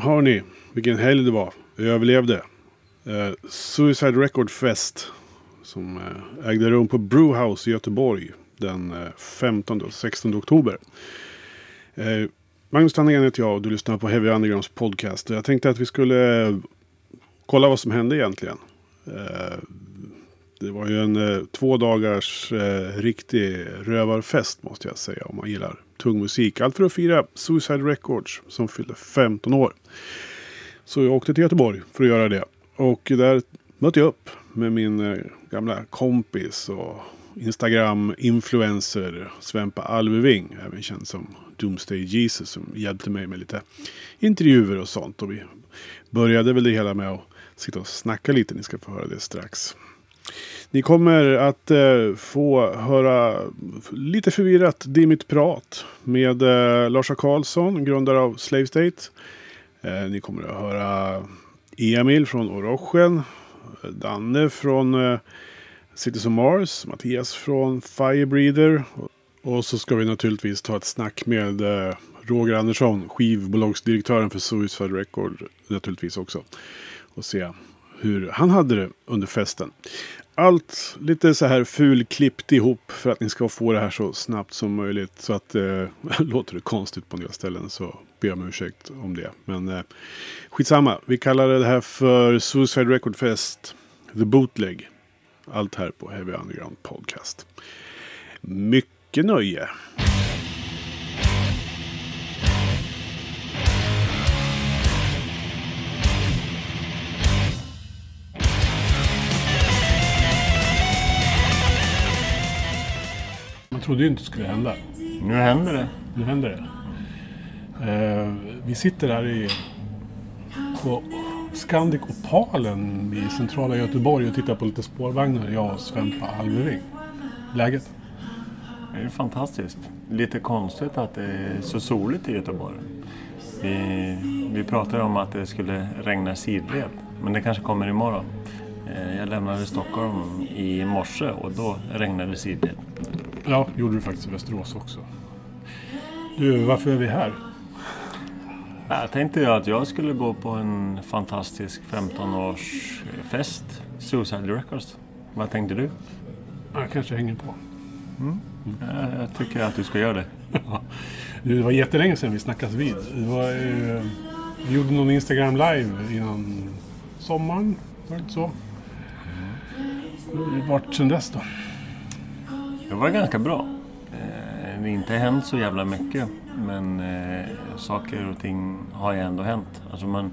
hörni, vilken helg det var. Vi överlevde. Eh, Suicide Record Fest. Som eh, ägde rum på Brewhouse i Göteborg. Den eh, 15 och 16 oktober. Eh, Magnus Tannegren heter jag och du lyssnar på Heavy Undergrounds podcast. Och jag tänkte att vi skulle eh, kolla vad som hände egentligen. Eh, det var ju en eh, två dagars eh, riktig rövarfest måste jag säga. Om man gillar tung musik. Allt för att fira Suicide Records som fyllde 15 år. Så jag åkte till Göteborg för att göra det. Och där mötte jag upp med min eh, gamla kompis och Instagram-influencer Svempa Alveving. Även känd som Doomsday Jesus som hjälpte mig med lite intervjuer och sånt. Och vi började väl det hela med att sitta och snacka lite. Ni ska få höra det strax. Ni kommer att eh, få höra lite förvirrat dimmigt prat med eh, Larsa Karlsson, grundare av Slave State. Eh, ni kommer att höra Emil från Orochen, Danne från eh, Cities of Mars, Mattias från Firebreeder Och så ska vi naturligtvis ta ett snack med eh, Roger Andersson, skivbolagsdirektören för Suicide Record naturligtvis också. Och se hur han hade det under festen. Allt lite så här fulklippt ihop för att ni ska få det här så snabbt som möjligt. Så att eh, låter det konstigt på en del ställen så ber jag om ursäkt om det. Men eh, skitsamma. Vi kallar det här för Suicide Record Fest The Bootleg. Allt här på Heavy Underground Podcast. Mycket nöje. Man trodde ju inte det skulle hända. Nu händer det. Nu händer det. Eh, vi sitter här i, på Scandic Opalen i centrala Göteborg och tittar på lite spårvagnar. Jag och Svempa Alveving. Läget? Det är fantastiskt. Lite konstigt att det är så soligt i Göteborg. Vi, vi pratade om att det skulle regna sidled, men det kanske kommer imorgon. Eh, Jag lämnade Stockholm i morse och då regnade det sidled. Ja, gjorde du faktiskt i Västerås också. Du, varför är vi här? Jag tänkte att jag skulle gå på en fantastisk 15-årsfest, Suicide Records. Vad tänkte du? Jag kanske hänger på. Jag jag tycker att du ska göra det. Det var jättelänge sedan vi snackades vid. Det var, eh, vi gjorde någon Instagram live innan sommaren. Var det inte så? Hur varit sedan dess då? Det var ganska bra. Eh, Det har inte hänt så jävla mycket. Men eh, saker och ting har ju ändå hänt. Alltså man,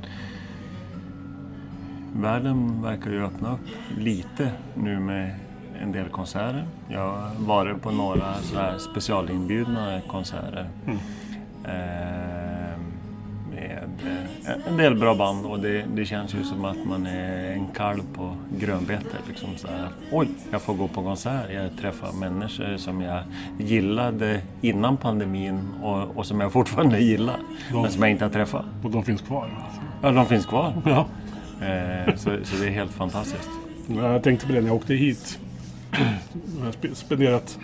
världen verkar ju öppna upp lite nu med en del konserter. Jag har varit på några så specialinbjudna konserter. Med eh, en del bra band och det, det känns ju som att man är en kalv på grönbete. Liksom så här, Oj, jag får gå på konsert. Jag träffar människor som jag gillade innan pandemin och, och som jag fortfarande gillar. Men som jag inte har träffat. Och de finns kvar. Ja, de finns kvar. Ja. Eh, så, så det är helt fantastiskt. Jag tänkte på det när jag åkte hit. Jag har spe- spenderat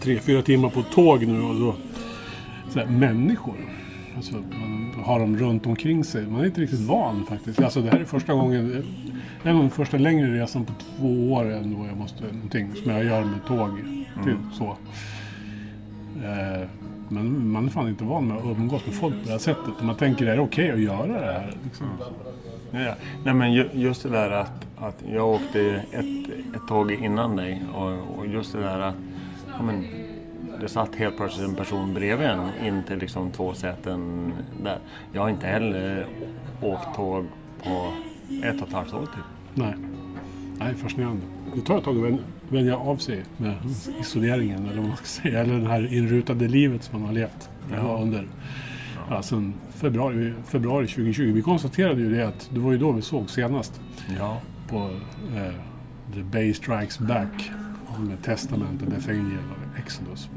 tre, fyra timmar på tåg nu och då... Så här, människor. Alltså, man har dem runt omkring sig. Man är inte riktigt van faktiskt. Alltså, det här är första gången... Det är nog den första längre resan på två år ändå. Jag måste, någonting som jag gör med tåg. Till, så. Eh, men man är fan inte van med att umgås med folk på det här sättet. Man tänker, är det okej att göra det här? Liksom. Ja, nej men ju- just det där att, att jag åkte ett, ett tåg innan dig och, och just det där att ja, men, det satt helt plötsligt en person bredvid en in till liksom två säten där. Jag har inte heller åkt tåg på ett och ett halvt år typ. Nej. Nej, fascinerande. Det tar ett tag att vän- vänja av sig med isoleringen eller vad man ska säga. Eller det här inrutade livet som man har levt ja. under ja, sen februari, februari 2020. Vi konstaterade ju det att det var ju då vi såg senast Ja. på eh, The Bay Strikes Back med Testament, Nathaniel och Exodus.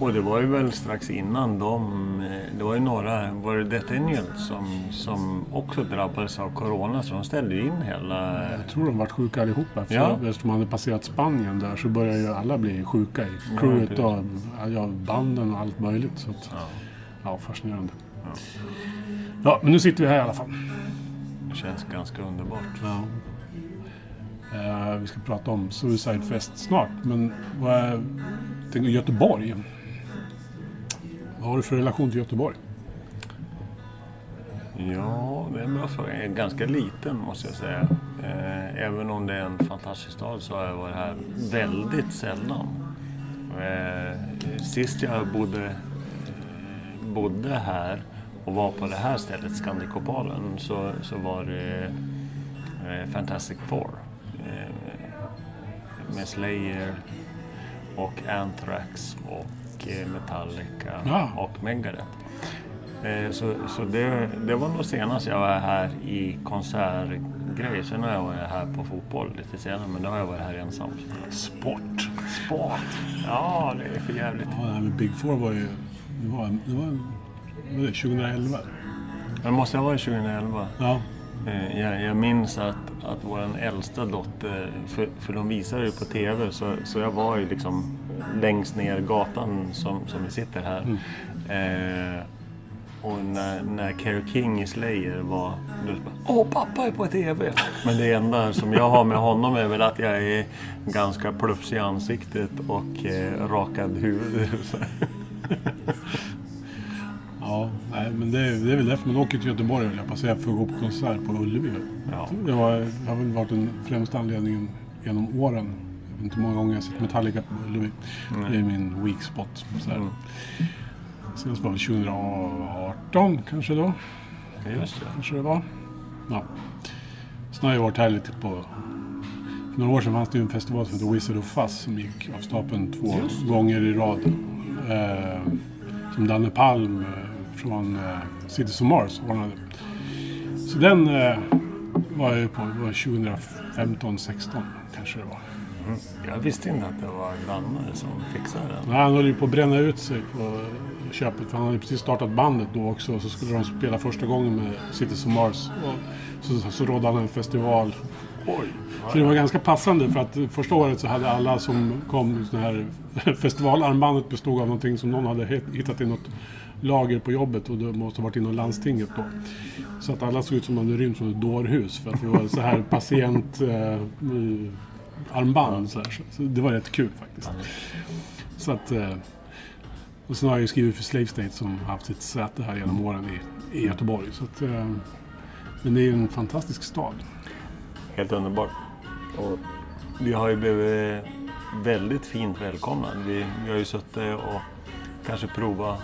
Och det var ju väl strax innan de, eh, det var ju några, var det Detennial som, som också drabbades av Corona så de ställde ju in hela... Jag tror de vart sjuka allihopa. Efter, Ja. Eftersom de hade passerat Spanien där så började ju alla bli sjuka i Ja, crewet precis. och ja, banden och allt möjligt. Så att, Ja. ja, fascinerande. Ja, men nu sitter vi här i alla fall. Det känns ganska underbart. Ja. Eh, vi ska prata om Suicide Fest snart, men vad är... Tänk Göteborg. Vad har du för relation till Göteborg? Ja, det är en bra fråga. Jag är ganska liten måste jag säga. Eh, även om det är en fantastisk stad så har jag varit här väldigt sällan. Eh, sist jag bodde, bodde här och var på det här stället, Scandicopalen, så, så var det Fantastic Four. Eh, Med Slayer och Anthrax och eh, Metallica Ja. och Megadeth. Eh, Så, så det, det var nog senast jag var här i konsertgrej. Sen har jag varit här på fotboll lite senare, men då har jag varit här ensam. Sport. Sport! Ja, det är för jävligt. Ja, det här med Big Four var ju... Det var, det var, det, 2011? Det måste ha varit 2011. Ja. Eh, Jag, jag minns att, att vår äldsta dotter, för, för de visade det på TV, så, så jag var ju liksom längst ner gatan som, som vi sitter här. Eh, och när, när Kerry King i Slayer var, då bara, Åh, pappa är på TV! Men det enda som jag har med honom är väl att jag är ganska plufsig i ansiktet och eh, rakad huvud. Ja, nej, men det, är- det är väl därför man åker till Göteborg, höll jag att säga, för att gå på konsert på Ullevi. Ja. Det var, det har väl varit den främsta anledningen genom åren. Jag vet inte hur många gånger jag sett Metallica på Ullevi. Det är min weak spot. Så. Mm. Senast var det 2018 kanske då. Just det. Kanske det var. Ja. Sen har jag varit här lite på... För några år sedan fanns det ju en festival som hette Wizard of Fuzz som gick av stapeln två gånger i rad. Eh, som Danne Palm eh, från eh, Cities of Mars ordnade. Så den eh, var jag ju på, det var 2015, 16 kanske det var. Mm. Jag visste inte att det var Danne som fixade den. Nej, han höll ju på att bränna ut sig på köpet. För han hade precis startat bandet då också. Och så skulle de spela första gången med Cities of Mars. Och så, så, så rådde han en festival. Oj! Så det var ganska passande för att första året så hade alla som kom sån här festivalarmbandet bestod av någonting som någon hade hit- hittat i något lager på jobbet och det måste ha varit inom landstinget då. Så att alla såg ut som om de rymt från ett dårhus för att det var så här patient eh, armband. Så, här. Så det var rätt kul faktiskt. Så att, eh, och sen har jag ju skrivit för Slave State som har haft sitt säte här genom åren i, i Göteborg. Så att, eh, men det är ju en fantastisk stad. Helt underbart. Och vi har ju blivit väldigt fint välkomnade. Vi, vi har ju suttit och kanske provat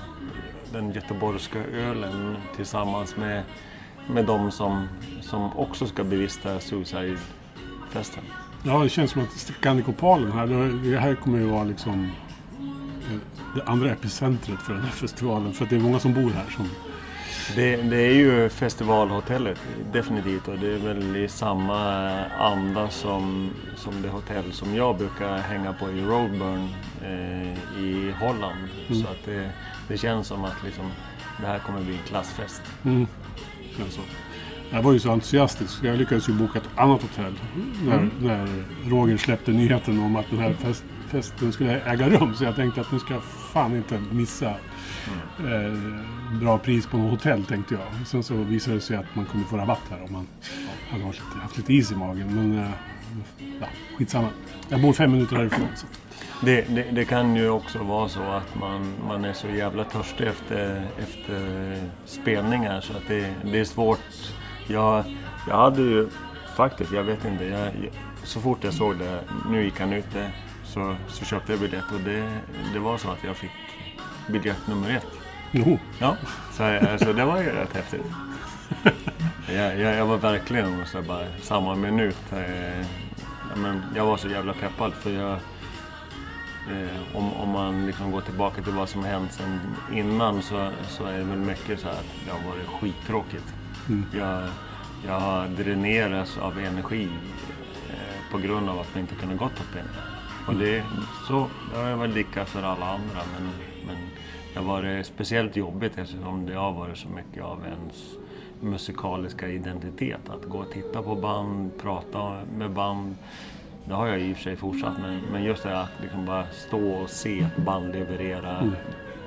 den göteborgska ölen tillsammans med, med de som, som också ska bevista Suicide-festen. Ja, det känns som att Scandicopalen här, det- här kommer ju vara liksom eh, det andra epicentret för den här festivalen. För att det är många som bor här som... Det, det är ju festivalhotellet definitivt och det är väl i samma anda som, som det hotell som jag brukar hänga på i Roadburn eh, i Holland. Mm. Så att det, det känns som att liksom, det här kommer bli en klassfest. Mm, känns. Jag var ju så entusiastisk. Jag lyckades ju boka ett annat hotell när, Mm. när Roger släppte nyheten om att den här fest, festen skulle äga rum. Så jag tänkte att nu ska jag fan inte missa eh, bra pris på hotell tänkte jag. Sen så visade det sig att man kunde få rabatt här om man hade haft lite, haft lite is i magen. Men eh, ja, skitsamma. Jag bor fem minuter härifrån. Så. Det, det, det kan ju också vara så att man, man är så jävla törstig efter, efter spelningar så att det, det är svårt. Jag, jag hade ju faktiskt, jag vet inte, jag, jag, så fort jag såg det, nu gick han ute, så, så köpte jag biljett och det, det var så att jag fick biljett nummer ett. Jo, Ja, så alltså, det var ju rätt häftigt. Jag, jag, jag var verkligen så bara, samma minut. Eh, ja, men jag var så jävla peppad för jag... Eh, om, om man liksom går tillbaka till vad som hänt sen innan så, så är det väl mycket så här att det har varit skittråkigt. Mm. Jag, jag har dränerats av energi eh, på grund av att vi inte kunde gått på spelning. Och det, så, det har väl lika för alla andra men, men det har varit speciellt jobbigt eftersom det har varit så mycket av ens musikaliska identitet. Att gå och titta på band, prata med band. Det har jag i och för sig fortsatt men, men just det här att liksom bara stå och se ett band leverera Mm.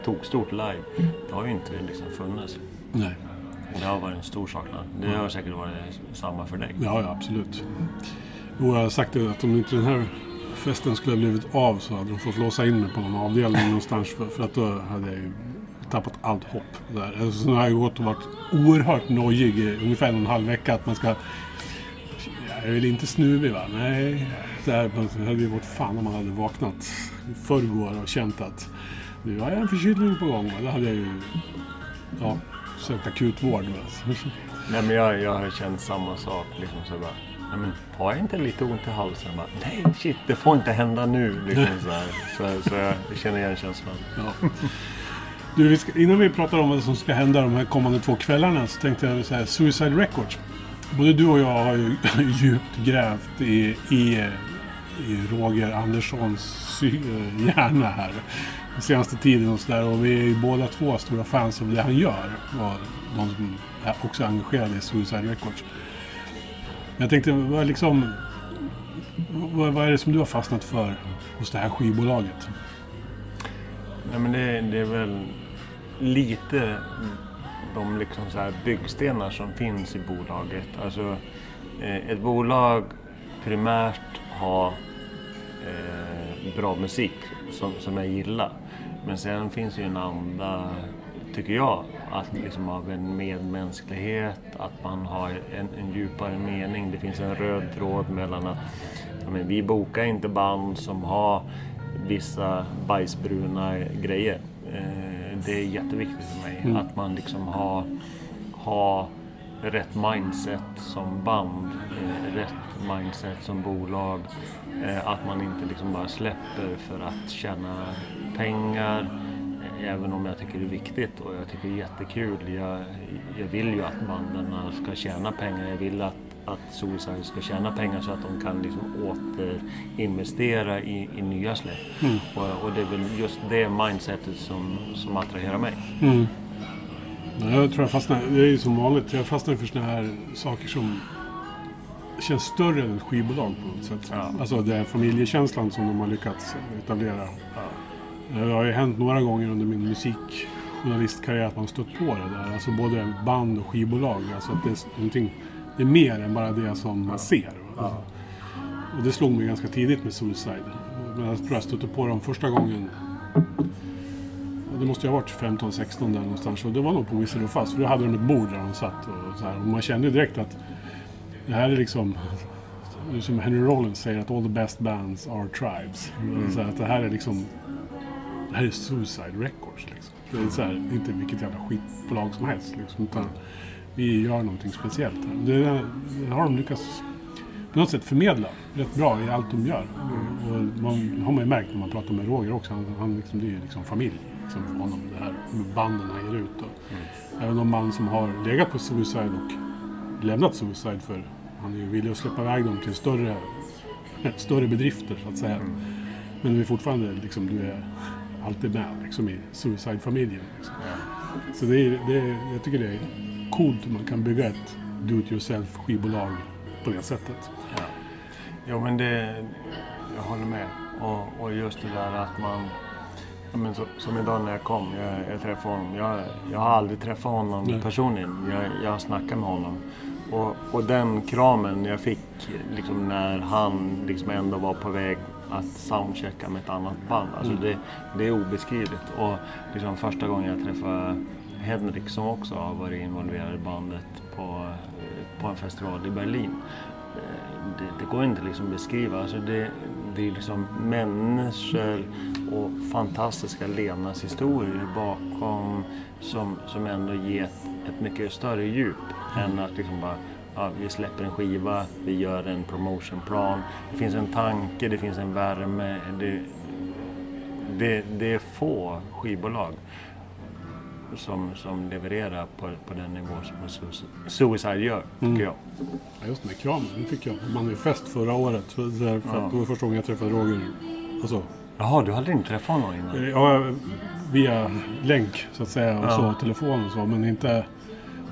tokstort live. Det har ju inte liksom funnits. nej. Och det har varit en stor saknad. Det har säkert varit samma för dig. Ja, ja absolut. Jo, jag har sagt det att om inte den här festen skulle ha blivit av så hade de fått låsa in mig på någon avdelning någonstans. För, för att då hade jag ju tappat allt hopp. Där. Alltså, så har jag gått och varit oerhört nojig i ungefär en och en halv vecka. Att man ska... Jag är väl inte snuvig va? Nej. Det här, hade ju varit fan om man hade vaknat i förrgår och känt att nu har jag en förkylning på gång. Va? Då hade jag ju ja, sökt akutvård. Va? Nej, men jag, jag har känt samma sak. Liksom, så bara, nej, men, har jag inte lite ont i halsen? Bara, nej, shit, det får inte hända nu. Liksom, så, här. så, så jag känner igen känslan. Ja. Du, vi ska, innan vi pratar om vad som ska hända de här kommande två kvällarna så tänkte jag så här, Suicide Records. Både du och jag har ju djupt grävt i, i, i Roger Anderssons sy- hjärna här den senaste tiden och sådär. Och vi är ju båda två stora fans av det han gör. Och de som är också engagerade i Suicide Records. Jag tänkte, vad, är liksom, vad, vad är det som du har fastnat för hos det här skivbolaget? Nej, men det, det är väl lite de liksom så här byggstenar som finns i bolaget. Alltså, eh, ett bolag primärt har eh, bra musik som, som jag gillar. Men sen finns ju en anda, tycker jag, att liksom av en medmänsklighet, att man har en, en djupare mening. Det finns en röd tråd mellan att ja, men vi bokar inte band som har vissa bajsbruna grejer. Eh, det är jätteviktigt för mig Mm. att man liksom har, har rätt mindset som band, eh, rätt mindset som bolag. Eh, att man inte liksom bara släpper för att tjäna pengar. Även om jag tycker det är viktigt och jag tycker det är jättekul. Jag, jag vill ju att banden ska tjäna pengar. Jag vill att, att Suicide ska tjäna pengar så att de kan liksom återinvestera i, i nya släpp. Mm. Och, och det är väl just det mindsetet som, som attraherar mig. Mm. Ja, Jag tror jag fastnar, det är ju som vanligt, jag fastnar för såna här saker som känns större än ett skivbolag på något sätt. Ja. Alltså den familjekänslan som de har lyckats etablera. Det har ju hänt några gånger under min musikjournalistkarriär att man stött på det där. Alltså både band och skivbolag. Alltså att det är någonting, det är mer än bara det som man ser. va? Och det slog mig ganska tidigt med Suicide. Men jag tror jag stötte på dem första gången det måste ju ha varit 15-16 där någonstans. Och det var nog på Wizard of Fuzz. För då hade de ett bord där de satt och så här. Och man kände direkt att det här är liksom... det är Som Henry Rollins säger att all the best bands are tribes. Så här, att det här är liksom... Det här är Suicide Records liksom. Det är så här, inte vilket jävla skitbolag som helst liksom. Utan vi gör någonting speciellt här. Det, det har de lyckats på något sätt förmedla rätt bra i allt de gör. Och man har man ju märkt när man pratar med Roger också. Han, han liksom, det är ju liksom familj liksom, för honom. Det här med banden han ger ut. Och Även de band som har legat på Suicide och lämnat Suicide för han är ju villig att släppa iväg dem till större, större bedrifter så att säga. Men du är fortfarande liksom, du är alltid med liksom, i Suicide-familjen. Liksom. Så det är, det är, jag tycker det är coolt om man kan bygga ett do-it-yourself skivbolag på det sättet. Ja. Jo men det, jag håller med. Och, och just det där att man, ja, men så, som idag när jag kom, jag, jag träffade honom. Jag, jag har aldrig träffat honom Nej. personligen. Jag, jag har snackat med honom. Och, och den kramen jag fick liksom när han liksom ändå var på väg att soundchecka med ett annat band. Alltså det, det är obeskrivligt. Och liksom första gången jag träffade Henrik som också har varit involverad i bandet på, på en festival i Berlin. Eh, Det, det går inte liksom att beskriva. Alltså det, det är liksom människor och fantastiska levnadshistorier bakom som, som ändå ger ett, ett mycket större djup än att liksom bara ja, vi släpper en skiva, vi gör en promotionplan. Det finns en tanke, det finns en värme. Det, det, det är få skivbolag som, som levererar på, på den nivå som Suicide- gör, tycker Mm. jag. Ja, just med kramen, den fick jag manifest förra året. För, för Ja. det var första gången jag träffade Roger. Alltså, Jaha, du hade inte träffat honom innan? ja, via länk så att säga och Ja. så, telefon och så, men inte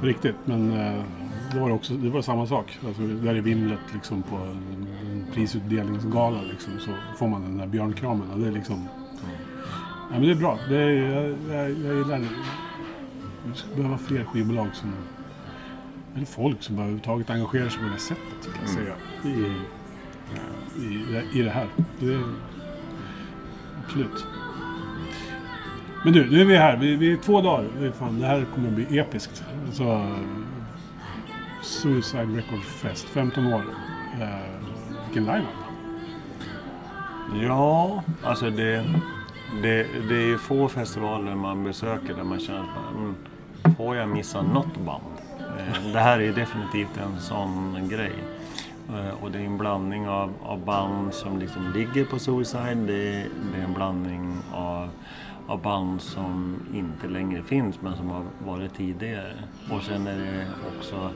riktigt. Men eh, det var också, det var samma sak. Alltså, där i vimlet liksom på en en prisutdelningsgala liksom, så får man den där björnkramen. Och det är liksom... Ja, men det är bra. Det är, jag, jag, jag gillar det. Vi skulle behöva fler skivbolag som eller folk som överhuvudtaget engagerar sig på det sättet, skulle jag säga. I, i, I det här. Det är, absolut. Men du, nu är vi här. Vi, vi är två dagar. Fan, det här kommer att bli episkt. Så, Suicide Record Fest, 15 år. Eh, vilken line-up. Ja, alltså det, det, det är ju få festivaler man besöker där man känner att mm, får jag missa något band? Eh, det här är definitivt en sån grej. Eh, och det är en blandning av, av band som liksom ligger på Suicide. Det är, det är en blandning av, av band som inte längre finns men som har varit tidigare. Och sen är det också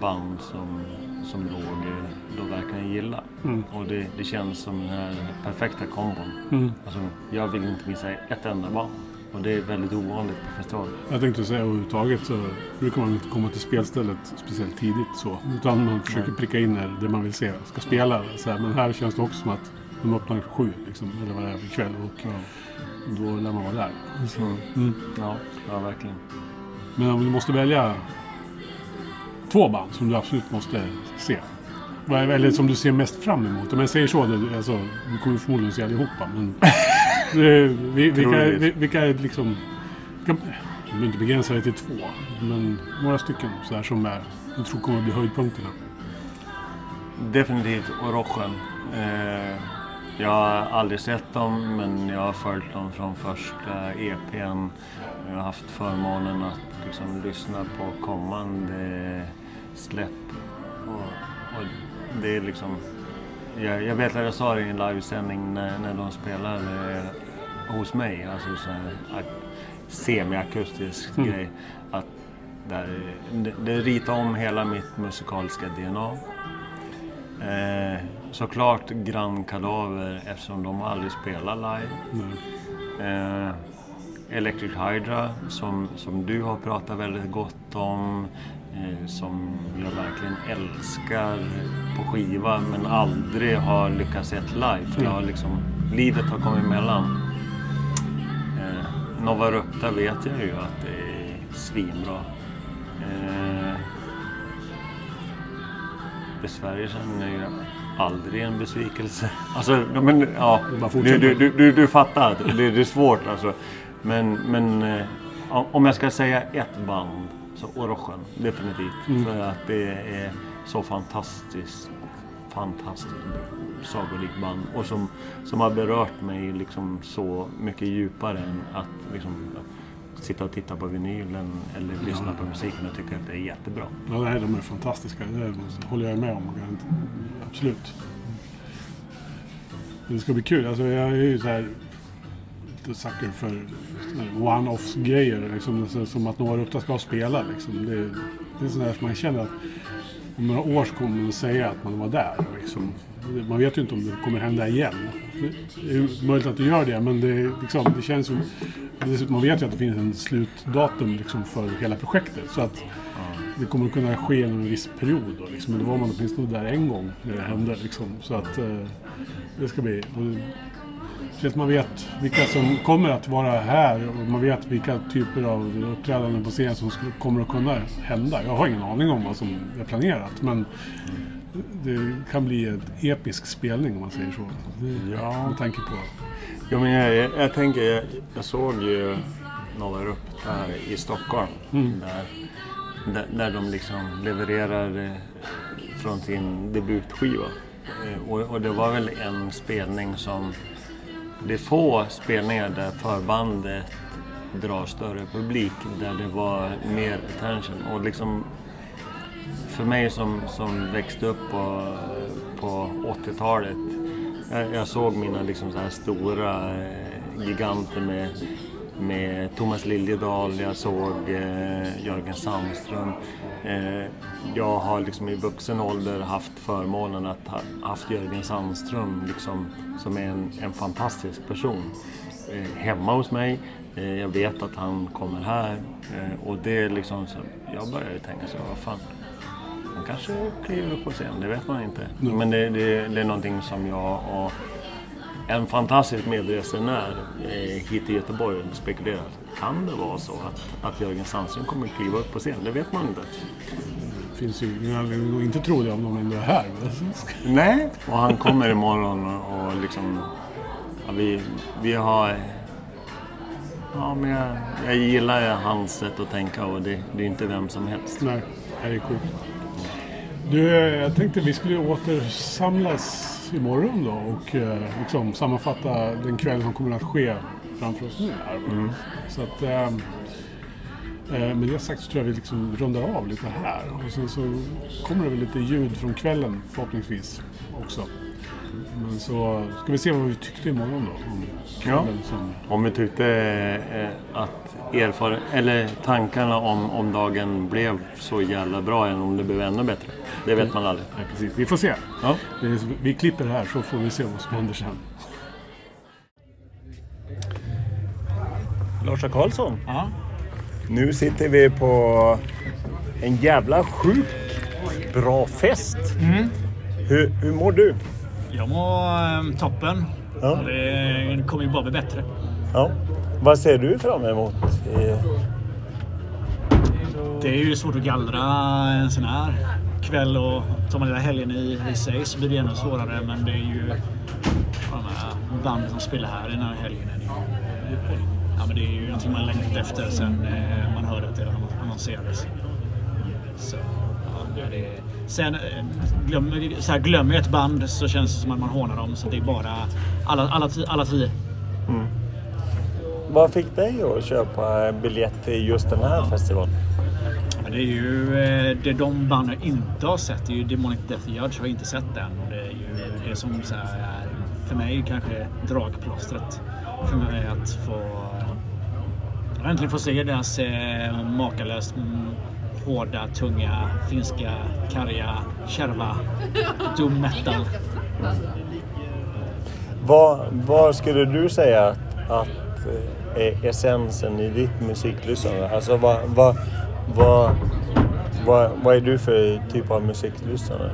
band som, som Roger då verkligen gillar. Mm. Och det, det känns som den här perfekta kombon. Mm. Alltså, jag vill inte missa ett enda band. Och det är väldigt ovanligt på festival. Jag tänkte säga överhuvudtaget så brukar man inte komma till spelstället speciellt tidigt så. Utan man försöker Nej. pricka in när det man vill se ska spela. Så här. Men här känns det också som att de öppnar sju liksom, eller vad det är för kväll. Och då lär man vara där. Mm. Mm. Ja, ja, verkligen. Men om du måste välja två band som du absolut måste se. Eller som du ser mest fram emot. Om jag säger så, det, alltså, du kommer förmodligen se allihopa. Men det, vi, vilka, Troligtvis. vi- vilka är liksom... Vilka, du behöver inte begränsa dig till två. Men några stycken så här som är, jag tror kommer att bli höjdpunkterna. Definitivt Orochen. Eh, jag har aldrig sett dem men jag har följt dem från första EPn. Jag har haft förmånen att liksom lyssna på kommande släpp. Och, och det är liksom... Jag, jag vet att jag sa det i en livesändning när, när de spelade hos mig. Alltså så här, ak- semiakustisk Mm. grej. Att där, det, det ritar om hela mitt musikaliska DNA. Eh, såklart Grand Kadaver eftersom de aldrig spelar live. Nej. Eh, Electric Hydra som, som du har pratat väldigt gott om. Eh, som jag verkligen älskar på skiva men aldrig har lyckats se live. För jag har liksom, livet har kommit emellan. Eh, Nova Rupta vet jag ju att det är svinbra. Eh, Besvärjelsen är ju aldrig en besvikelse. Alltså, men, ja, du, du, du, du fattar, det, det är svårt alltså. Men, men eh, om jag ska säga ett band så Orochen, definitivt. Mm. För att det är så fantastiskt, fantastiskt sagolikt band. Och som, som har berört mig liksom så mycket djupare än att liksom, sitta och titta på vinylen eller lyssna på musiken och tycka att det är jättebra. Ja, nej, de är fantastiska. Det håller jag med om. Absolut. Det ska bli kul. Alltså, jag är ju så här lite sucker för one-offs-grejer. Liksom, som att några ska spela. Liksom. Det, det är sådär som man känner att om några år så kommer man säga att man var där. Liksom. Man vet ju inte om det kommer hända igen. Det är möjligt att det gör det, men det, liksom, det känns ju... Man vet ju att det finns en slutdatum liksom, för hela projektet. Så att det kommer att kunna ske inom en viss period. Då, liksom. Men då var man åtminstone där en gång när det hände. Liksom. Så att eh, det ska bli... Så att man vet vilka som kommer att vara här och man vet vilka typer av uppträdanden på scen som kommer att kunna hända. Jag har ingen aning om vad som är planerat men det kan bli en episk spelning om man säger så. Ja. Med tanke på... Ja, men jag, jag, jag tänker, jag, jag såg ju Nova Rupta här i Stockholm. Mm. Där, där, där de liksom levererar eh, från sin debutskiva. Eh, Och, och det var väl en spelning som... Det är få spelningar där förbandet drar större publik, där det var mer attention. Och liksom för mig som, som växte upp på, på 80-talet. Jag, jag såg mina liksom så här stora eh, giganter med, med Thomas Liljedahl, jag såg eh, Jörgen Sandström. Eh, jag har liksom i vuxen ålder haft förmånen att ha haft Jörgen Sandström liksom, som är en, en fantastisk person. Eh, hemma hos mig. Eh, jag vet att han kommer här. Eh, och det är liksom så, jag började tänka så, vad fan. Han kanske kliver upp på scen, det vet man inte. Mm. Men det, det, det är någonting som jag och en fantastisk medresenär eh, hit till Göteborg spekulerat. Kan det vara så att, att Jörgen Sandström kommer kliva upp på scen? Det vet man inte. Finns ju ingen anledning att inte tro det om någon ändå är här. Nej, och han kommer imorgon och, och liksom... Ja, vi, vi har... Ja, men jag, jag gillar hans sätt att tänka och det, det är inte vem som helst. Nej, det är coolt. Du, jag tänkte vi skulle återsamlas imorgon då och eh, liksom sammanfatta den kväll som kommer att ske framför oss nu här. Mm. Så att, eh, med det sagt så tror jag vi liksom rundar av lite här. Och sen så kommer det väl lite ljud från kvällen förhoppningsvis också. Men så ska vi se vad vi tyckte imorgon då. Om kvällen som... Om vi tyckte eh, att erfar eller tankarna om, om dagen blev så jävla bra än om det blev ännu bättre. Det vet man aldrig. Nej, precis. Vi får se. Ja. Det- Vi klipper här så får vi se vad som händer sen. Larsa Karlsson. Ja. Nu sitter vi på en jävla sjukt bra fest. Hur, hur mår du? Jag mår eh, toppen. Ja. Det kommer ju bara bli bättre. Ja. Vad ser du fram emot? Det är ju svårt att gallra en sån här kväll och tar man hela helgen i, i sig så blir det ännu svårare. Men det är ju de här banden som spelar här den här helgen. Är ja, men det är ju någonting man längtat efter sen eh, man hörde att det annonserades. Så, ja, det är, sen eh, glömmer, så här, glömmer jag ett band så känns det som att man hånar dem. Så det är bara alla, alla, alla tio. Vad fick dig att köpa biljett till just den här festivalen? Men det är ju eh, det de banden inte har sett. Det är ju Demonic Death Judge har jag inte sett än. Och det är ju det som så här är för mig kanske dragplåstret. För mig att få att äntligen få se deras eh, makalöst mm, hårda, tunga, finska, karga, kärva doom metal. Vad, vad skulle du säga att, att eh, är essensen i ditt musiklyssnande? Alltså vad, vad, vad, vad, vad är du för typ av musiklyssnare?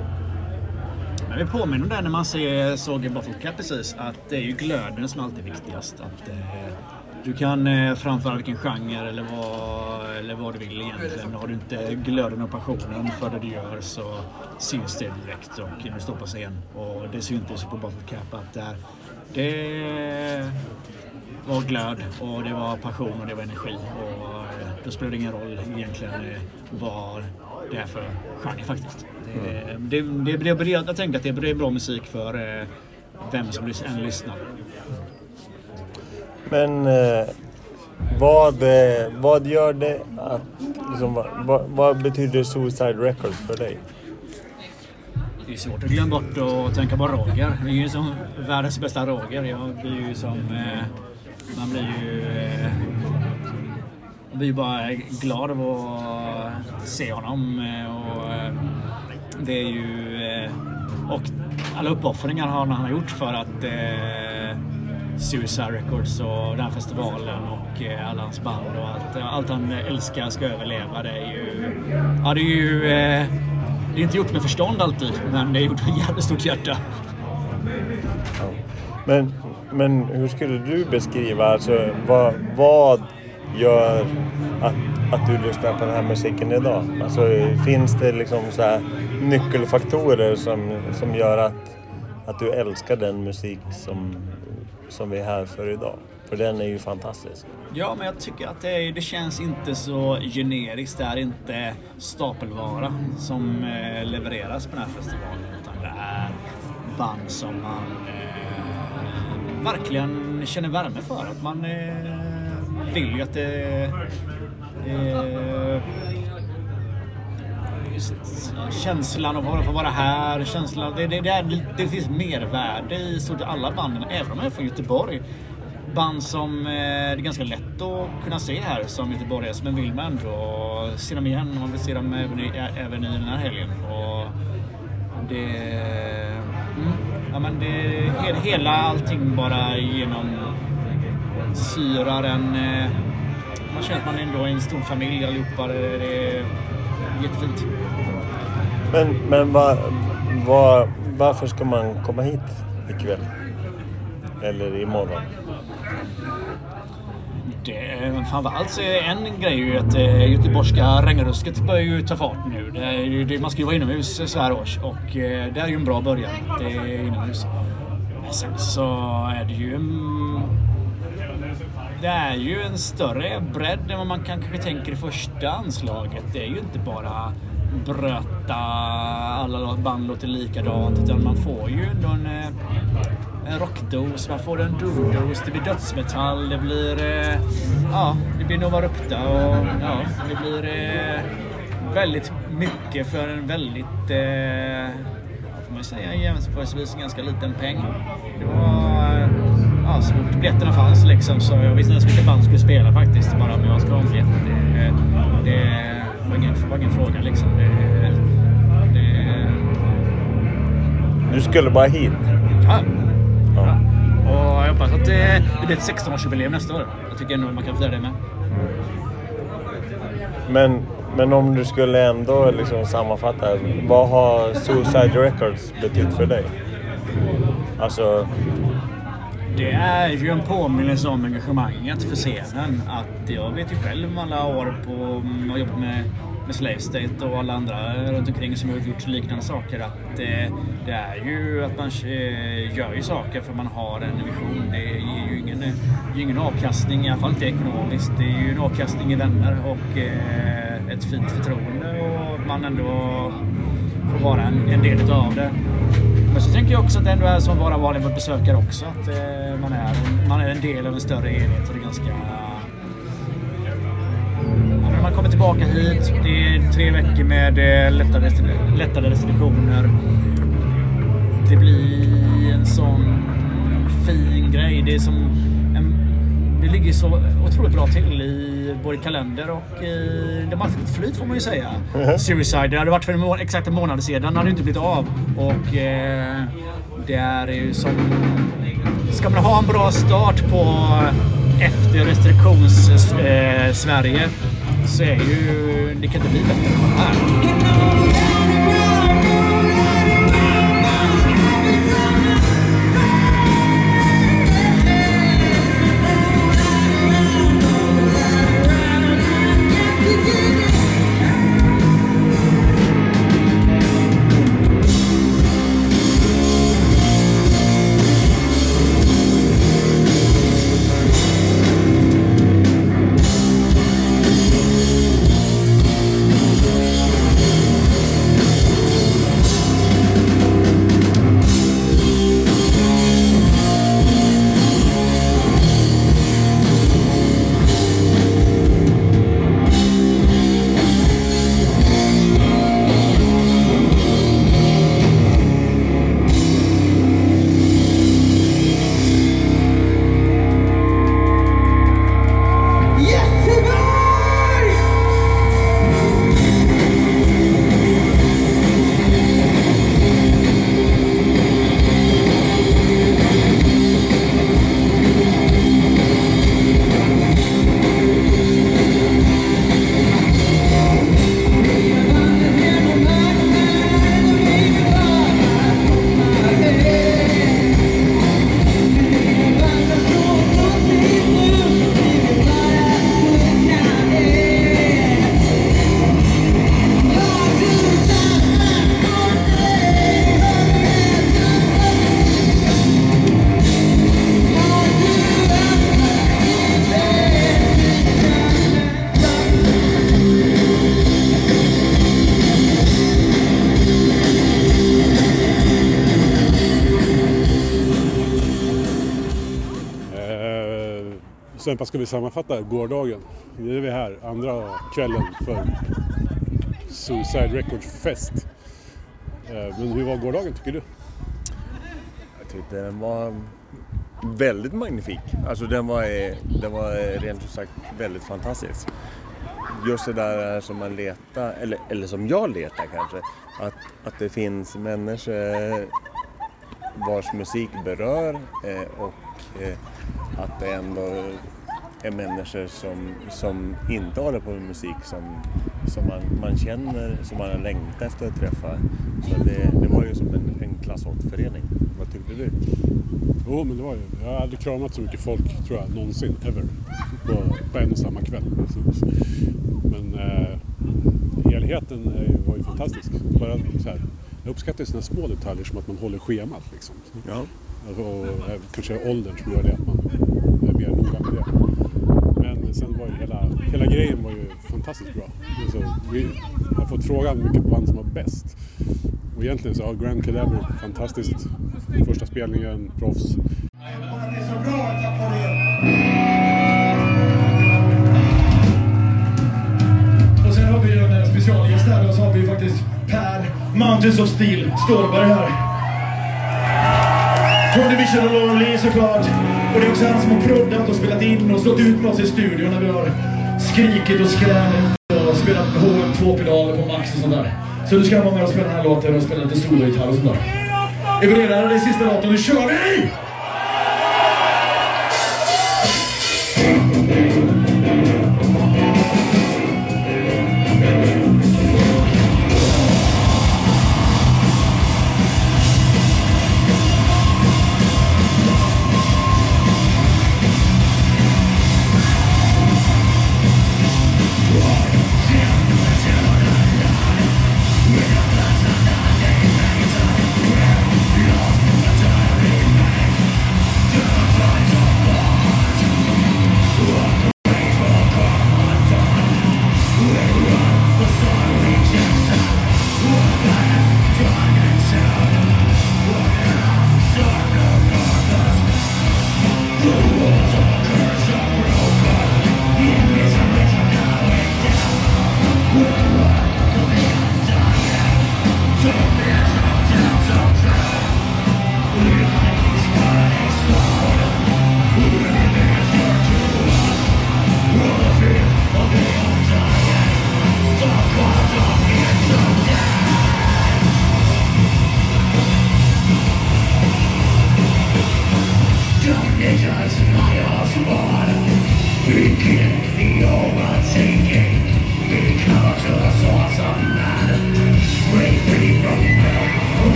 Men vi påminner om det när man ser, såg i Bottle Cap precis, att det är ju glöden som alltid är viktigast. Att, eh, du kan eh, framföra vilken genre eller vad, eller vad du vill egentligen. Har du inte glöden och passionen för det du gör så syns det direkt och när du står på scen. Och det syntes på Bottle Cap att där, det var glöd och det var passion och det var energi. Och eh, då spelar det ingen roll egentligen eh, vad det är för genre faktiskt. Det, det, det, det, det, jag tänker att det är bra musik för eh, vem som än lyssnar. Men eh, vad, eh, vad gör det att... Liksom, vad, vad, vad betyder Suicide Records för dig? Det är svårt att glömma bort att tänka på Roger. Det är ju som världens bästa Roger. Jag blir ju som... Eh, man blir ju... Eh, man blir ju bara glad av att se honom. Eh, och, eh, det är ju... Eh, och alla uppoffringar han han har gjort för att eh, Suicide Records och den här festivalen och eh, alla hans band och allt, allt han älskar ska överleva. Det är ju... Ja, det är ju... Eh, det är inte gjort med förstånd alltid, men det är gjort med jävligt stort hjärta. Men, men hur skulle du beskriva, alltså vad, vad gör att, att du lyssnar på den här musiken idag? Alltså finns det liksom så här nyckelfaktorer som, som gör att, att du älskar den musik som, som vi är här för idag? För den är ju fantastisk. Ja, men jag tycker att det, det känns inte så generiskt. Det är inte stapelvara som eh, levereras på den här festivalen. Utan det är band som man eh, verkligen känner värme för. Att man eh, vill ju att det... Eh, Just känslan av att få vara här, känslan, det, det, det, är, det finns mervärde i stort alla banden, även om de är från Göteborg. Band som eh, det är ganska lätt att kunna se här som göteborgare, men vill man ändå se dem igen. Man vill se dem även i, även i den här helgen. Och det... Mm, ja, men det hela allting bara genom syrar en... Eh, man känner att man ändå är en stor familj allihopa. Det, det jättefint. Men, men vad, vad, varför ska man komma hit ikväll? Eller imorgon? det. Framförallt så är en grej ju att eh, göteborgska regnrusket börjar ju ta fart nu. Det är det, man ska ju vara inomhus så här års och eh, det är ju en bra början. Det är inomhus. Sen så är det ju en... Det är ju en större bredd än vad man kanske tänker i första anslaget. Det är ju inte bara bröta, alla band låter likadant. Utan man får ju ändå en, eh, en rockdos, man får en doomdos, det blir dödsmetall, det blir... Eh, ja, det blir Nova Rupta och ja, det blir eh, väldigt mycket för en väldigt... Eh, får man säga jämförelsevis ganska liten peng. Det var... Ja, så fort biljetterna fanns liksom så jag visste inte ens vilka band skulle spela faktiskt. Bara om jag ska ha en biljett. Det, det, var ingen, var ingen fråga liksom. Det, det, Du skulle bara hit? ja. Ja. Och jag hoppas att det, det blir ett 16-årsjubileum nästa år. Jag tycker ändå man kan fira det med. Men, men om du skulle ändå liksom sammanfatta. Vad har Suicide Records betytt för dig? Alltså, det är ju en påminnelse om engagemanget för scenen. Att jag vet ju själv alla år på att jobba med, med Slave State och alla andra runt omkring som har gjort liknande saker. Att det, det är ju att man eh, gör ju saker för man har en vision. Det ger ju ingen, ingen avkastning, i alla fall inte ekonomiskt. Det är ju en avkastning i vänner och eh, ett fint förtroende och att man ändå får vara en, en del utav det. Men så tänker jag också att det ändå är som att vara vanlig besökare också. Att eh, man, är, man är en del av en större enhet och det är ganska... Man kommer tillbaka hit. Det är tre veckor med eh, lättare, lättare restriktioner. Det blir en sån fin grej. Det är som en, det ligger så otroligt bra till i både kalender och i... De har haft ett flyt får man ju säga. Suicide. Det hade varit för en må- exakt en månad sedan. Det hade ju inte blivit av. Och eh, det är ju som... Ska man ha en bra start på efter restriktions eh, så är ju... Det kan inte bli bättre än det här. Vad ska vi sammanfatta gårdagen? Nu är vi här, andra kvällen för Suicide Records fest. Eh, men hur var gårdagen tycker du? jag tyckte den var väldigt magnifik. Alltså den var, eh, den var eh, rent ut sagt väldigt fantastisk. Just det där som man letar, eller, eller som jag letar kanske, att, att det finns människor vars musik berör och att det ändå är människor som, som inte håller på med musik som, som man, man känner, som man har längtat efter att träffa. Så det, det var ju som en, en klassåtförening. Vad tyckte du? Jo, men det var ju... Jag har aldrig kramat så mycket folk, tror jag, någonsin, ever. på, på en och samma kväll. Men eh, helheten ju- var ju fantastisk. Bara så här, jag uppskattar sådana små detaljer som att man håller schemat. Liksom. Ja. Alltså, och kanske åldern som gör det att man är mer noga med det. Men sen var ju hela, hela grejen var ju fantastiskt bra. Alltså, vi har fått frågan vilket band som var bäst. Och egentligen så har Grand Cadaver fantastiskt. Första spelningen, proffs. Och sen har vi ju en eh, specialgäst här och så har vi faktiskt Per Mountains of Steel Stålberg här. Från Division of Lonely såklart. Och det är också han som har proddat och spelat in och stått ut med oss i studion när vi har skrikit och skränit och spelat HM2-pedaler på max och sånt där. Så du ska vara med och spela den här låten och spela lite sologitarr och sånt där. Är vi redo? Det är sista låten, nu kör vi!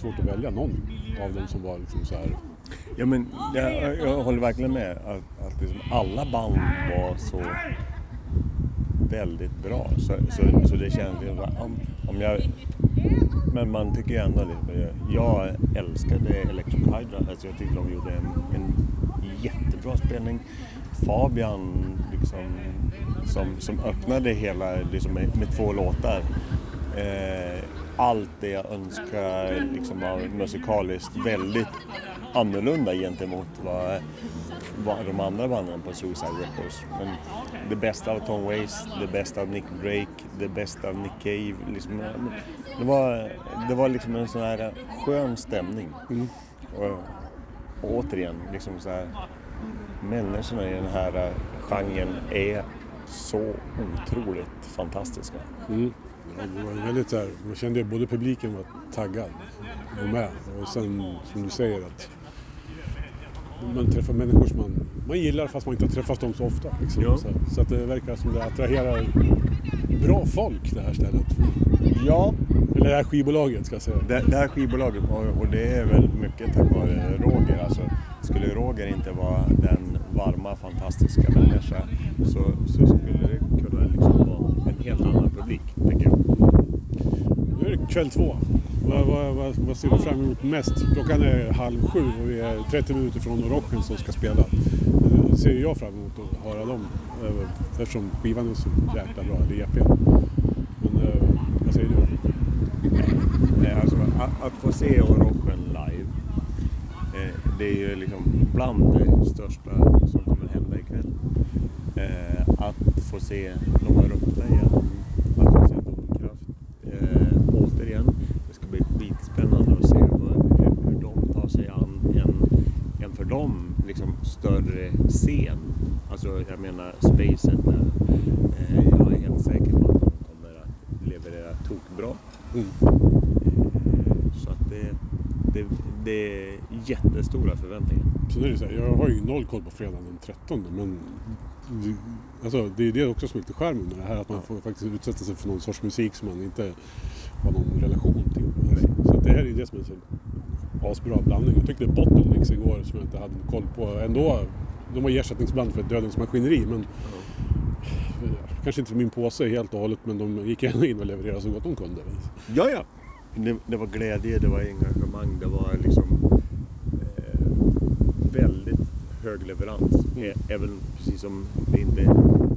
Svårt att välja någon av dem som var liksom så här. Ja, men jag, jag håller verkligen med att, att liksom alla band var så väldigt bra. Så, så, så det känns ju om, om jag... Men man tycker ju ändå det. jag älskade Electric Hydra. Alltså jag tyckte de gjorde en, en jättebra spelning. Fabian liksom, som, som öppnade hela liksom, med, med två låtar. Eh, allt det jag önskar liksom, av musikaliskt väldigt annorlunda gentemot vad, vad de andra banden på Suicide Records. Men det bästa av Tom Waits, det bästa av Nick Drake, det bästa av Nick Cave. Liksom, det, var, det var liksom en sån här skön stämning. Och, och återigen, liksom så här, människorna i den här genren är så otroligt fantastiska. Ja, det var väldigt så här, man kände ju både publiken var taggad och med. Och sen som du säger att man träffar människor som man, man gillar fast man inte har träffat dem så ofta. Liksom. Ja. Så, så att det verkar som det attraherar bra folk det här stället. Ja, Eller det här skivbolaget ska jag säga. Det, det här skivbolaget, och, och det är väl mycket tack vare Roger. Alltså, skulle Roger inte vara den varma, fantastiska människa så, så skulle det kunna liksom vara en helt annan publik, tycker jag. Nu är det kväll två. Vad, vad, vad, vad ser du fram emot mest? Klockan är halv sju och vi är 30 minuter från rocken som ska spela. Det ser jag fram emot att höra dem eh, eftersom skivan är så jäkla bra, eller EPn. Men eh, vad säger du? Nej, Alltså, att, att få se Orochen live, det är ju liksom bland det största som kommer hända ikväll. Att få se dem här uppe igen, att få se Domkraft eh, återigen. Det ska bli skitspännande att se vad, hur, hur de tar sig an en, en för dem liksom större scen. Alltså jag menar spacet där. Eh, jag är helt säker på att de kommer att leverera tokbra. Så att det, det, det är jättestora förväntningar. Sen är det så här, jag har ju noll koll på fredagen den 13 men det, alltså, det är det också som är lite charmen med det här att man får faktiskt utsätta sig för någon sorts musik som man inte har någon relation till. Alltså, så att det här är ju det som är en så asbra blandning. Jag tyckte Bottlenecks igår som jag inte hade koll på ändå. De var ersättningsband för Dödens Maskineri men kanske inte för min påse helt och hållet men de gick ändå in och levererade så gott de kunde. Ja, ja. Det, det var glädje, det var engagemang, det var liksom eh, väldigt hög leverans. Mm. Även precis som det inte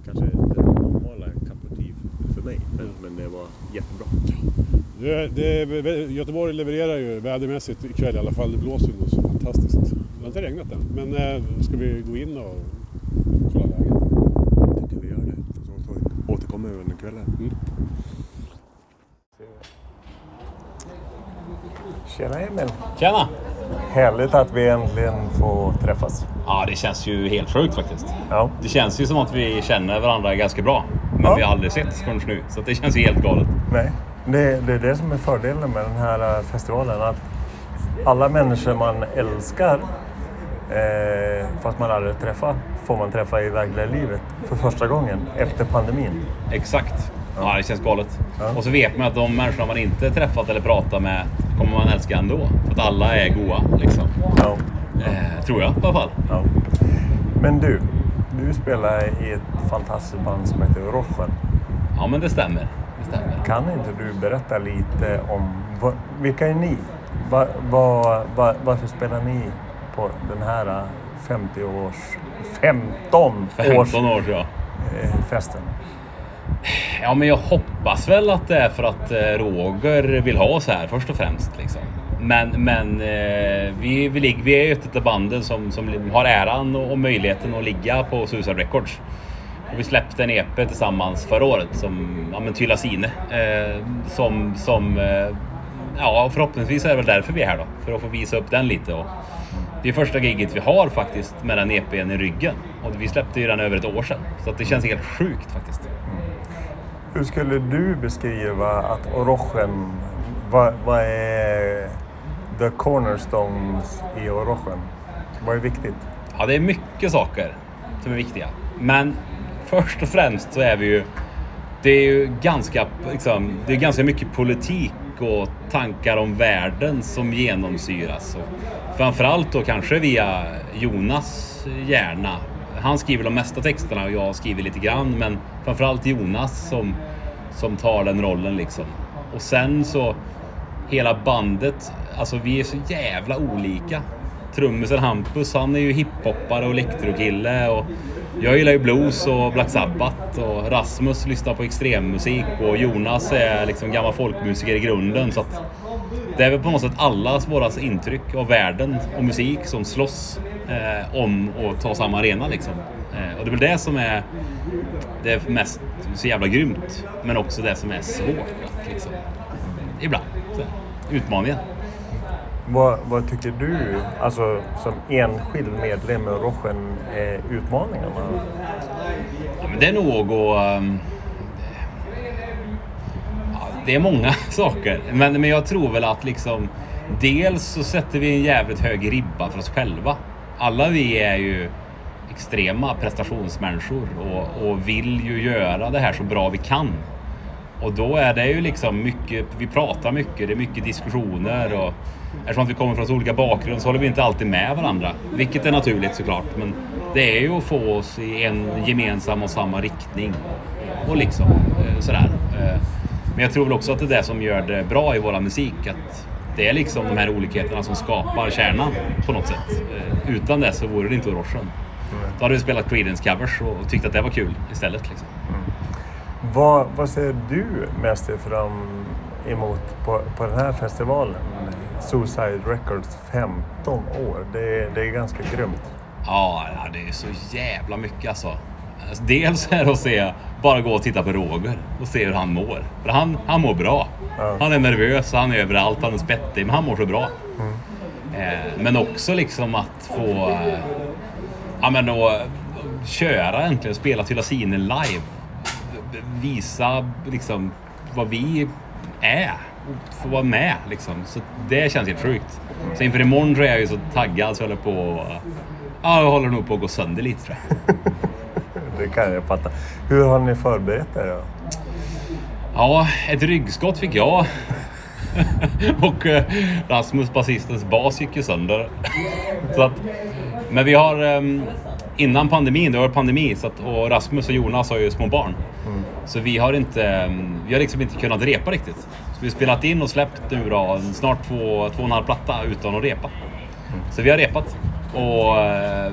kanske den normala tea för mig. Men, men det var jättebra. Det, det, Göteborg levererar ju vädermässigt ikväll i alla fall. Det blåser ju något så fantastiskt. Det har inte regnat än. Men eh, ska vi gå in och kolla läget? Jag tycker vi gör det. Så, så återkommer vi under kvällen. Mm. Tjena Emil! Tjena! Härligt att vi äntligen får träffas. Ja, det känns ju helt sjukt faktiskt. Ja. Det känns ju som att vi känner varandra ganska bra. Men Ja. vi har aldrig setts förrän nu. Så det känns ju helt galet. Nej, det, det är det som är fördelen med den här eh, festivalen. Att alla människor man älskar, eh, fast man aldrig träffar, får man träffa i verkliga livet för första gången efter pandemin. Exakt. Ja, det känns galet. Ja. Och så vet man att de människorna man inte träffat eller pratat med kommer man älska ändå. För att alla är goa liksom. Ja, Eh, tror jag i alla fall. ja. Men du, du spelar i ett fantastiskt band som heter Rochen. Ja, men det stämmer. Stämmer. Kan inte du berätta lite om vad, vilka är ni? Va, va, va, varför spelar ni på den här eh, 50 års 15 års 15 år tror jag. eh, festen? Ja, men jag hoppas väl att det är för att eh, Roger vill ha oss här först och främst. Liksom. Men, men eh, vi, vi, ligger, vi är ju ett av banden som, som har äran och, och möjligheten att ligga på Suicide Records. Och vi släppte en EP tillsammans förra året som ja, men Tyla Sine. Eh, som, som eh, ja, förhoppningsvis är det väl därför vi är här då. För att få visa upp den lite. Och det är första giget vi har faktiskt med den EPn i ryggen. Och vi släppte ju den över ett år sedan. Så att det känns helt sjukt faktiskt. Hur skulle du beskriva att Orochen, vad, vad är the cornerstones i Orochen? Vad är viktigt? Ja, det är mycket saker som är viktiga. Men först och främst så är vi ju... Det är ju ganska, liksom, det är ganska mycket politik och tankar om världen som genomsyras. Och framförallt då kanske via Jonas hjärna. Han skriver de mesta texterna och jag skriver lite grann. Men framförallt Jonas som, som tar den rollen liksom. Och sen så hela bandet, alltså vi är så jävla olika. Trummisen Hampus, han är ju hiphoppare och elektrokille och jag gillar ju blues och Black Sabbath och Rasmus lyssnar på extremmusik och Jonas är liksom gammal folkmusiker i grunden så att det är väl på något sätt allas våras intryck av världen och musik som slåss eh, om att ta samma arena liksom. Eh, och det är väl det som är det mest så jävla grymt men också det som är svårt liksom, ibland. Så, utmaningen. Vad, vad tycker du, alltså som enskild medlem i Rochen, är eh, utmaningarna? Ja, men det är nog att... Ehm, ja, det är många saker. Men, men jag tror väl att liksom... Dels så sätter vi en jävligt hög ribba för oss själva. Alla vi är ju extrema prestationsmänniskor och, och vill ju göra det här så bra vi kan. Och då är det ju liksom mycket, vi pratar mycket, det är mycket diskussioner och eftersom att vi kommer från så olika bakgrund så håller vi inte alltid med varandra. Vilket är naturligt såklart, men det är ju att få oss i en gemensam och samma riktning. Och liksom eh, sådär. Eh, Men jag tror väl också att det är det som gör det bra i våra musik. Att det är liksom de här olikheterna som skapar kärnan på något sätt. Eh, utan det så vore det inte Erosion. Då hade vi spelat Creedence covers och tyckt att det var kul istället. Liksom. Vad, vad ser du mest fram emot på, på den här festivalen? Suicide Records 15 år. Det, det är ganska grymt. Ja, det är så jävla mycket alltså. Alltså, Dels är det att se, bara gå och titta på Roger och se hur han mår. För han, han mår bra. Ja. Han är nervös, han är överallt, han är spettig, men han mår så bra. Eh, men också liksom att få... Eh, ja men att köra äntligen, spela Tyllasinen live. Visa liksom vad vi är. Få vara med liksom. Så det känns helt sjukt. Så inför imorgon så är jag ju så taggad så jag håller på... Ja, jag håller nog på att gå sönder lite tror jag. Det kan jag fatta. Hur har ni förberett er då? Ja, ett ryggskott fick jag. och eh, Rasmus, basistens bas, gick ju sönder. så att, men vi har ehm, innan pandemin, det var pandemi, så att, och Rasmus och Jonas har ju små barn. Så vi har inte, ehm, vi har liksom inte kunnat repa riktigt. Vi har spelat in och släppt nu då, snart två, två och en halv platta utan att repa. Så vi har repat. Och eh,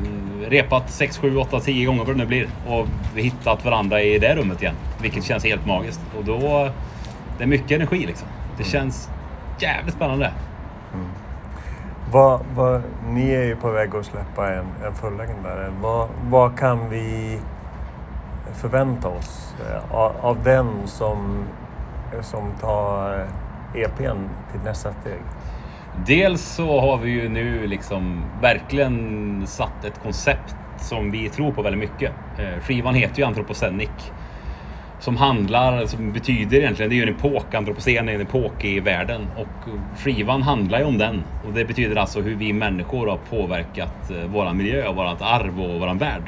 repat 6, 7, 8, 10 gånger vad det nu blir. Och vi hittat varandra i det rummet igen. Vilket känns helt magiskt. Och då... Det är mycket energi liksom. Det känns jävligt spännande. Vad, vad, ni är ju på väg att släppa en, en fullängdare. Vad, vad kan vi förvänta oss eh, av, av den som, Eh, som tar eh, e EPn till nästa steg? Dels så har vi ju nu liksom verkligen satt ett koncept som vi tror på väldigt mycket. Eh, skivan heter ju Anthropocenic. Som handlar, som betyder egentligen, det är ju en epok, antropocen är en epok i världen. Och skivan handlar ju om den. Och det betyder alltså hur vi människor har påverkat våran miljö, vårat arv och våran värld.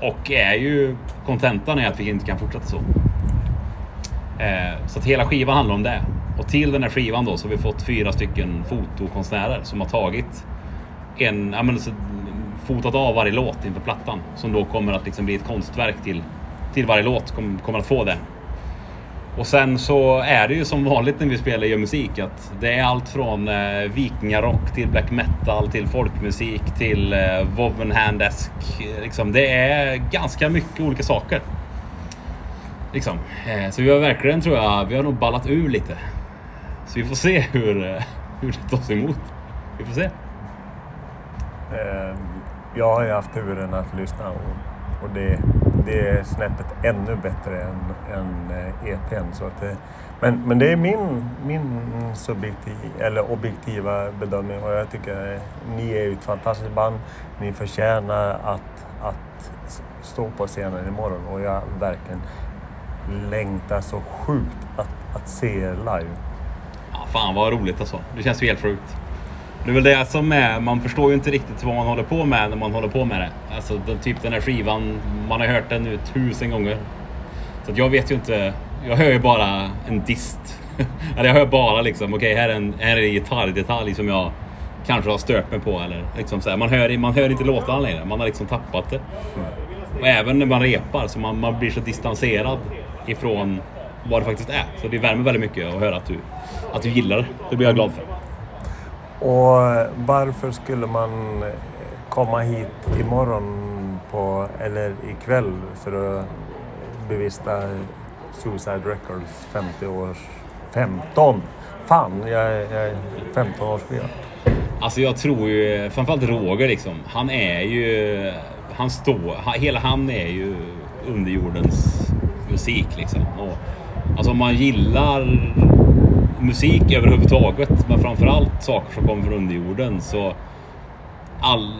Och är ju, kontentan är att vi inte kan fortsätta så. Eh, Så att hela skivan handlar om det. Och till den här skivan då så har vi fått fyra stycken fotokonstnärer som har tagit en, ja men så, fotat av varje låt inför plattan. Som då kommer att liksom bli ett konstverk till, till varje låt, kom, kommer att få det. Och sen så är det ju som vanligt när vi spelar och gör musik att det är allt från eh, vikingarock till black metal till folkmusik till eh, Wovenhandesk. Liksom, det är ganska mycket olika saker. Liksom. Eh, så vi har verkligen, tror jag, vi har nog ballat ur lite. Så vi får se hur, eh, hur det tas emot. Vi får se. Ehm, jag har ju haft turen att lyssna och, och det, det är snäppet ännu bättre än, än eh, e EPn. Så att det, men, men det är min, min subjektiv, eller objektiva bedömning och jag tycker ni är ju ett fantastiskt band. Ni förtjänar att, att stå på scenen imorgon och jag verkligen längtar så sjukt att, att se er live. Ja, fan vad roligt alltså. Det känns ju helt sjukt. Det är väl det som är, man förstår ju inte riktigt vad man håller på med när man håller på med det. Alltså den, typ den här skivan, man har hört den nu tusen gånger. Så jag vet ju inte, jag hör ju bara en dist. eller jag hör bara liksom, okej här är en, här är en gitarrdetalj som jag kanske har stört mig på. Eller liksom så här. Man, hör, man hör inte låtarna längre, man har liksom tappat det. Och även när man repar så man, man blir så distanserad ifrån vad det faktiskt är. Så det värmer väldigt mycket att höra att du, att du gillar det. Det blir jag glad för. Och varför skulle man komma hit imorgon på, eller ikväll för att bevista Suicide Records 50 års... 15! Fan, jag är, jag är 15 årsskiva. Alltså jag tror ju, framförallt Roger liksom. Han är ju, han står, hela han är ju underjordens musik liksom. Och, alltså om man gillar musik överhuvudtaget, men framförallt saker som kommer från underjorden så all,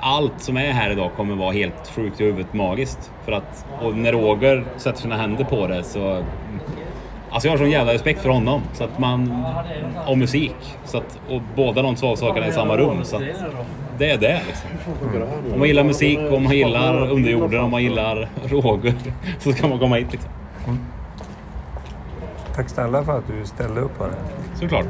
allt som är här idag kommer vara helt sjukt i huvudet magiskt. För att, och när Roger sätter sina händer på det så Alltså jag har sån jävla respekt för honom. Så att man, och musik. Så att, och båda de två sakerna i samma rum. Så att det är det liksom. Om man gillar musik, om man gillar underjorden, om man gillar Roger. Så ska man komma hit liksom. Tack snälla för att du ställde upp på det. Såklart.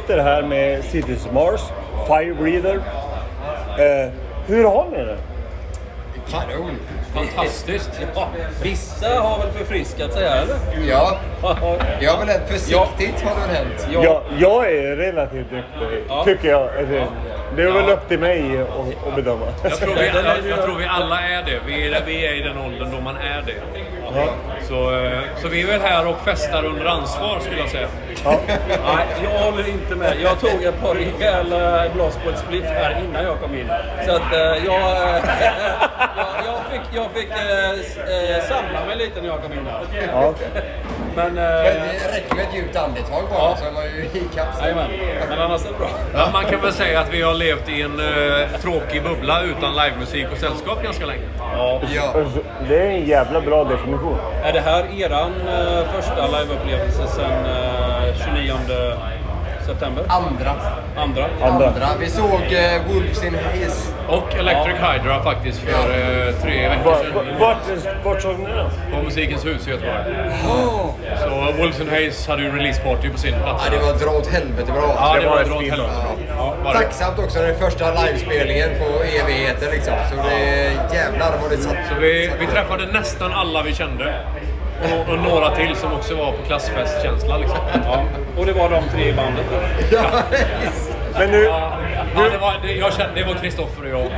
Sitter här med Cities Mars, Fire Breather. Eh, hur har ni det? Kanon! Fantastiskt. Ja, vissa har väl förfriskat sig här eller? Ja, jag har väl hänt försiktigt har det väl hänt. Ja. Jag, jag är relativt nykter, Ja. tycker jag. Det är väl upp till mig att, bedöma. Jag tror, vi, jag, jag tror vi alla är det. Vi är, vi är i den åldern då man är det. Så, eh, så vi är väl här och festar under ansvar skulle jag säga. Nej, jag håller inte med. Jag tog ett par rejäla glas på ett spliff här innan jag kom in. Så att eh, jag, eh, jag, jag fick, jag fick samla mig lite när jag kom in här. Ja. Men, Men eh, det räcker med ett djupt andetag bara så är man ju i jajamän. Men annars är det bra. Ja, man kan väl säga att vi har levt i en eh, tråkig bubbla utan livemusik och sällskap ganska länge. Ja. Ja. Det är en jävla bra definition. Är det här eran eh, första liveupplevelse sen eh, 29 september? Andra. Andra? Andra. Andra. Vi såg eh, Wolves in Haze. Och Electric Hydra faktiskt för eh, tre veckor sedan. Vart, vart såg ni den? På Musikens hus i Göteborg. Så Wolves and Hayes hade ju releaseparty på sin plats. Ja, det var dra åt helvete bra. Ja, det det var var dra åt helvete bra. Ja, det. Tacksamt också, den första livespelningen på evigheter liksom. Så det jävlar vad det satt. Så vi, vi träffade nästan alla vi kände. Och, och några till som också var på klassfestkänsla liksom. Ja. Och det var de tre i bandet? då? Ja. Men nu, Ja, ja, det var, det, jag kände, det var Kristoffer och jag.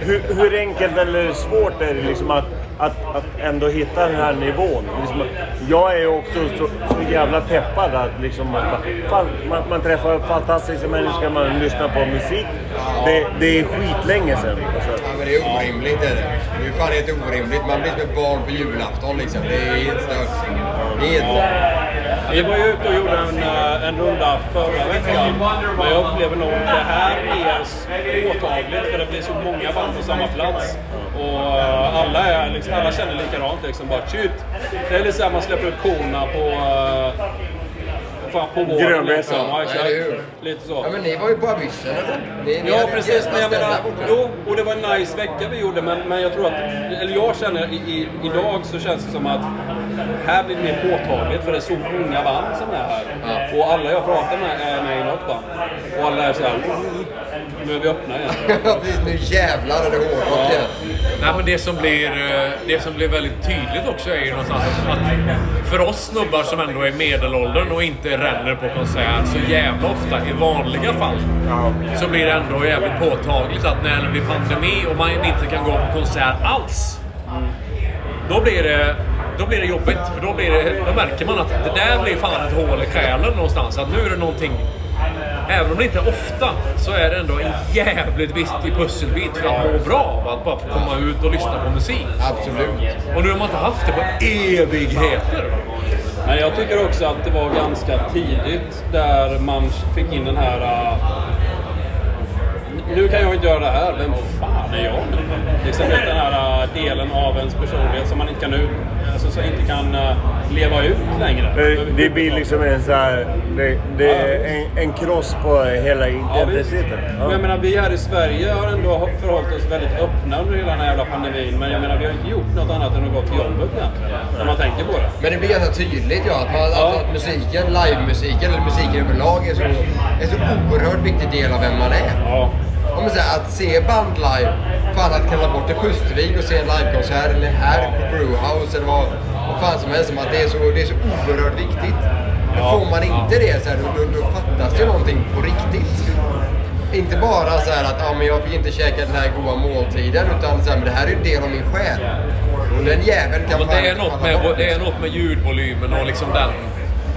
hur, hur enkelt eller svårt är det liksom att, att, att ändå hitta den här nivån? Liksom, jag är också så, så jävla peppad att liksom, man, man, man träffar fantastiska människor, man lyssnar på musik. Det, det är skitlänge sedan. Alltså. Det är orimligt är det. Det är fan helt orimligt. Man blir som ett barn på julafton liksom. Det är helt stört. Helt... Vi var ju ute och gjorde en, eh, en runda förra veckan. Men jag upplever nog att det här mer påtagligt för det blir så många band på samma plats. Och eh, alla, är, liksom, alla känner likadant liksom. Bara shit. Det är lite såhär man släpper ut korna på... Eh, Fan, på våren Grönbete. liksom. Ja, exakt. Lite så. Ja, men ni var ju på Abyssen Ja precis, men jag menar, jo, och det var en nice vecka vi gjorde men, men jag tror att, eller jag känner i, i, idag så känns det som att här blir det mer påtagligt för det är så många band som är här. Och alla jag pratar med är med i något band. Och alla är såhär, nu är vi öppna igen. Ja, precis. Nu jävlar är det hårdrock igen. Nej, men det, som blir, eh, det som blir väldigt tydligt också är ju någonstans att för oss snubbar som ändå är medelåldern och inte ränner på konsert så jävla ofta i vanliga fall så blir det ändå jävligt påtagligt att när det blir pandemi och man inte kan gå på konsert alls då blir det då blir det jobbigt, för då, blir det, då märker man att det där blir fan ett hål i själen någonstans. Att nu är det någonting Även om det inte är ofta så är det ändå en jävligt viktig pusselbit för att må bra att bara få komma ut och lyssna på musik. Absolut. Och nu har man inte haft det på evigheter. Men jag tycker också att det var ganska tidigt där man fick in den här... äh, nu kan jag inte göra det här, vem fan är jag? Liksom den här äh, delen av ens personlighet som man inte kan, ut, alltså, så inte kan äh, leva ut längre. Eh, Det blir liksom en så här, det, det är en, en kross på hela Ja, visst. intensiteten. Men jag menar, vi här i Sverige har ändå förhållit oss väldigt öppna under hela den här jävla pandemin. Men jag menar, vi har inte gjort något annat än att gå till jobbet egentligen. När man tänker på det. Men det blir ganska tydligt ja, att, man, att, att musiken, livemusiken eller musiken överlag är så, är så oerhört viktig del av vem man är. Ja. Om man säger att se band live, fan att kalla bort till Pustervik och se en livekonsert eller här på Brewhouse eller vad, vad fan som helst, som att det är så, det är så oerhört viktigt. Men får man inte det så här, då, då, då fattas det någonting på riktigt. Inte bara så här att ja, men jag fick inte käka den här goda måltiden utan så här, men det här är en del av min själ. Och den jäveln kan Men fan det, är något med, bort. det är något med ljudvolymen och liksom den...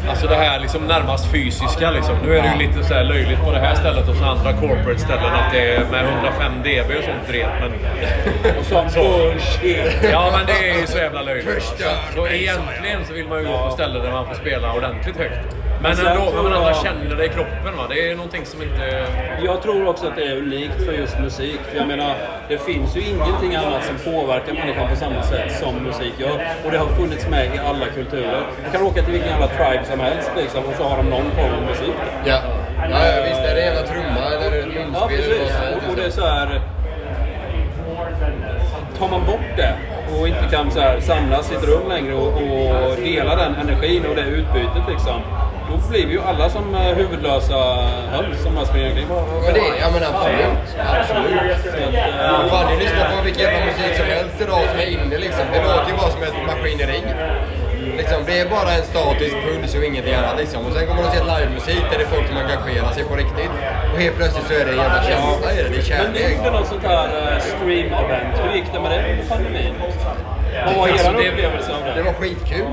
Alltså det här liksom närmast fysiska liksom. Nu är det ju lite så här löjligt på det här stället och så andra corporate ställen att det är med 105 dB och sånt dret. Men, Och så bullshit. ja men det är ju så jävla löjligt. Förstör Så mig, egentligen så vill man ju gå på ställen där man får spela ordentligt högt. Men ändå, man jag- känner det i kroppen va. Det är någonting som inte... Jag tror också att det är unikt för just musik. För jag menar, det finns ju ingenting annat som påverkar människan på samma sätt som musik gör. Och det har funnits med i alla kulturer. Du kan åka till vilken jävla tribe som helst liksom, och så har de någon form av musik. Ja. Ja, ja, visst. Är det en jävla trumma eller ett Ja, munspel vad precis. Och, och det är så här... Tar man bort det och och inte kan så här, samlas i ett rum längre och, och dela den energin och det utbytet liksom. Då blir vi ju alla som eh, huvudlösa höns som bara springer omkring. Men det, ja men absolut. Absolut. Att, Vad fan, du lyssnar på vilken jävla musik som helst idag som är inne liksom. Det låter ju bara som ett maskineri. Liksom, det är bara en statisk puls och ingenting annat liksom. Och sen kommer man och ser livemusik där det är folk som engagerar sig på riktigt. Och helt plötsligt så är det en jävla känsla i det. Det är Men ni kärlek. gjorde något sånt här eh, stream-event. Hur gick det med det under pandemin? Vad var Alltså, er det- upplevelse av Det det? var skitkul.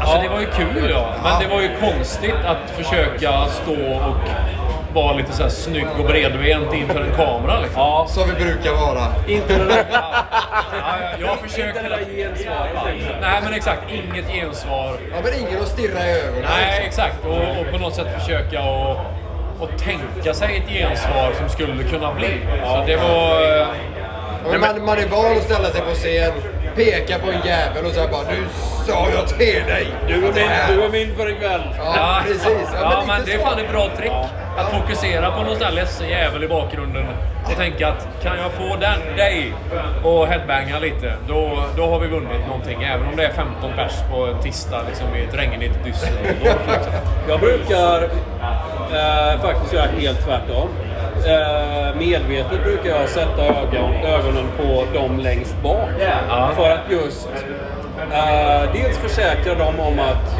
Alltså det var ju kul ja. Men det var ju konstigt att försöka stå och vara lite så här snygg och bredbent inför en kamera liksom. Ja, Som vi brukar vara. inte det där, Ja, ja, jag försöker inte det hela gensvaret. Nej men exakt, inget gensvar. Ja men ingen att stirra i ögonen. Nej liksom. exakt. Och, och på något sätt försöka och, och tänka sig ett gensvar som skulle kunna bli. Så det var... Ja, men man, man är van att ställa sig på scen, peka på en jävel och säga bara Du sa jag till dig! Du är min, du är min för ikväll. Ja, precis. Ja, Ja, men men det är fan ett bra trick. Att fokusera på någon sån här ledsen jävel i bakgrunden och tänka att kan jag få den, dig och headbanga lite, då, då har vi vunnit någonting. Även om det är 15 pers på en tisdag liksom, i ett regnigt Düsseldorf. Liksom. Jag brukar eh, faktiskt göra helt tvärtom. Eh, medvetet brukar jag sätta ögon, ögonen på dem längst bak. För att just eh, dels försäkra dem om att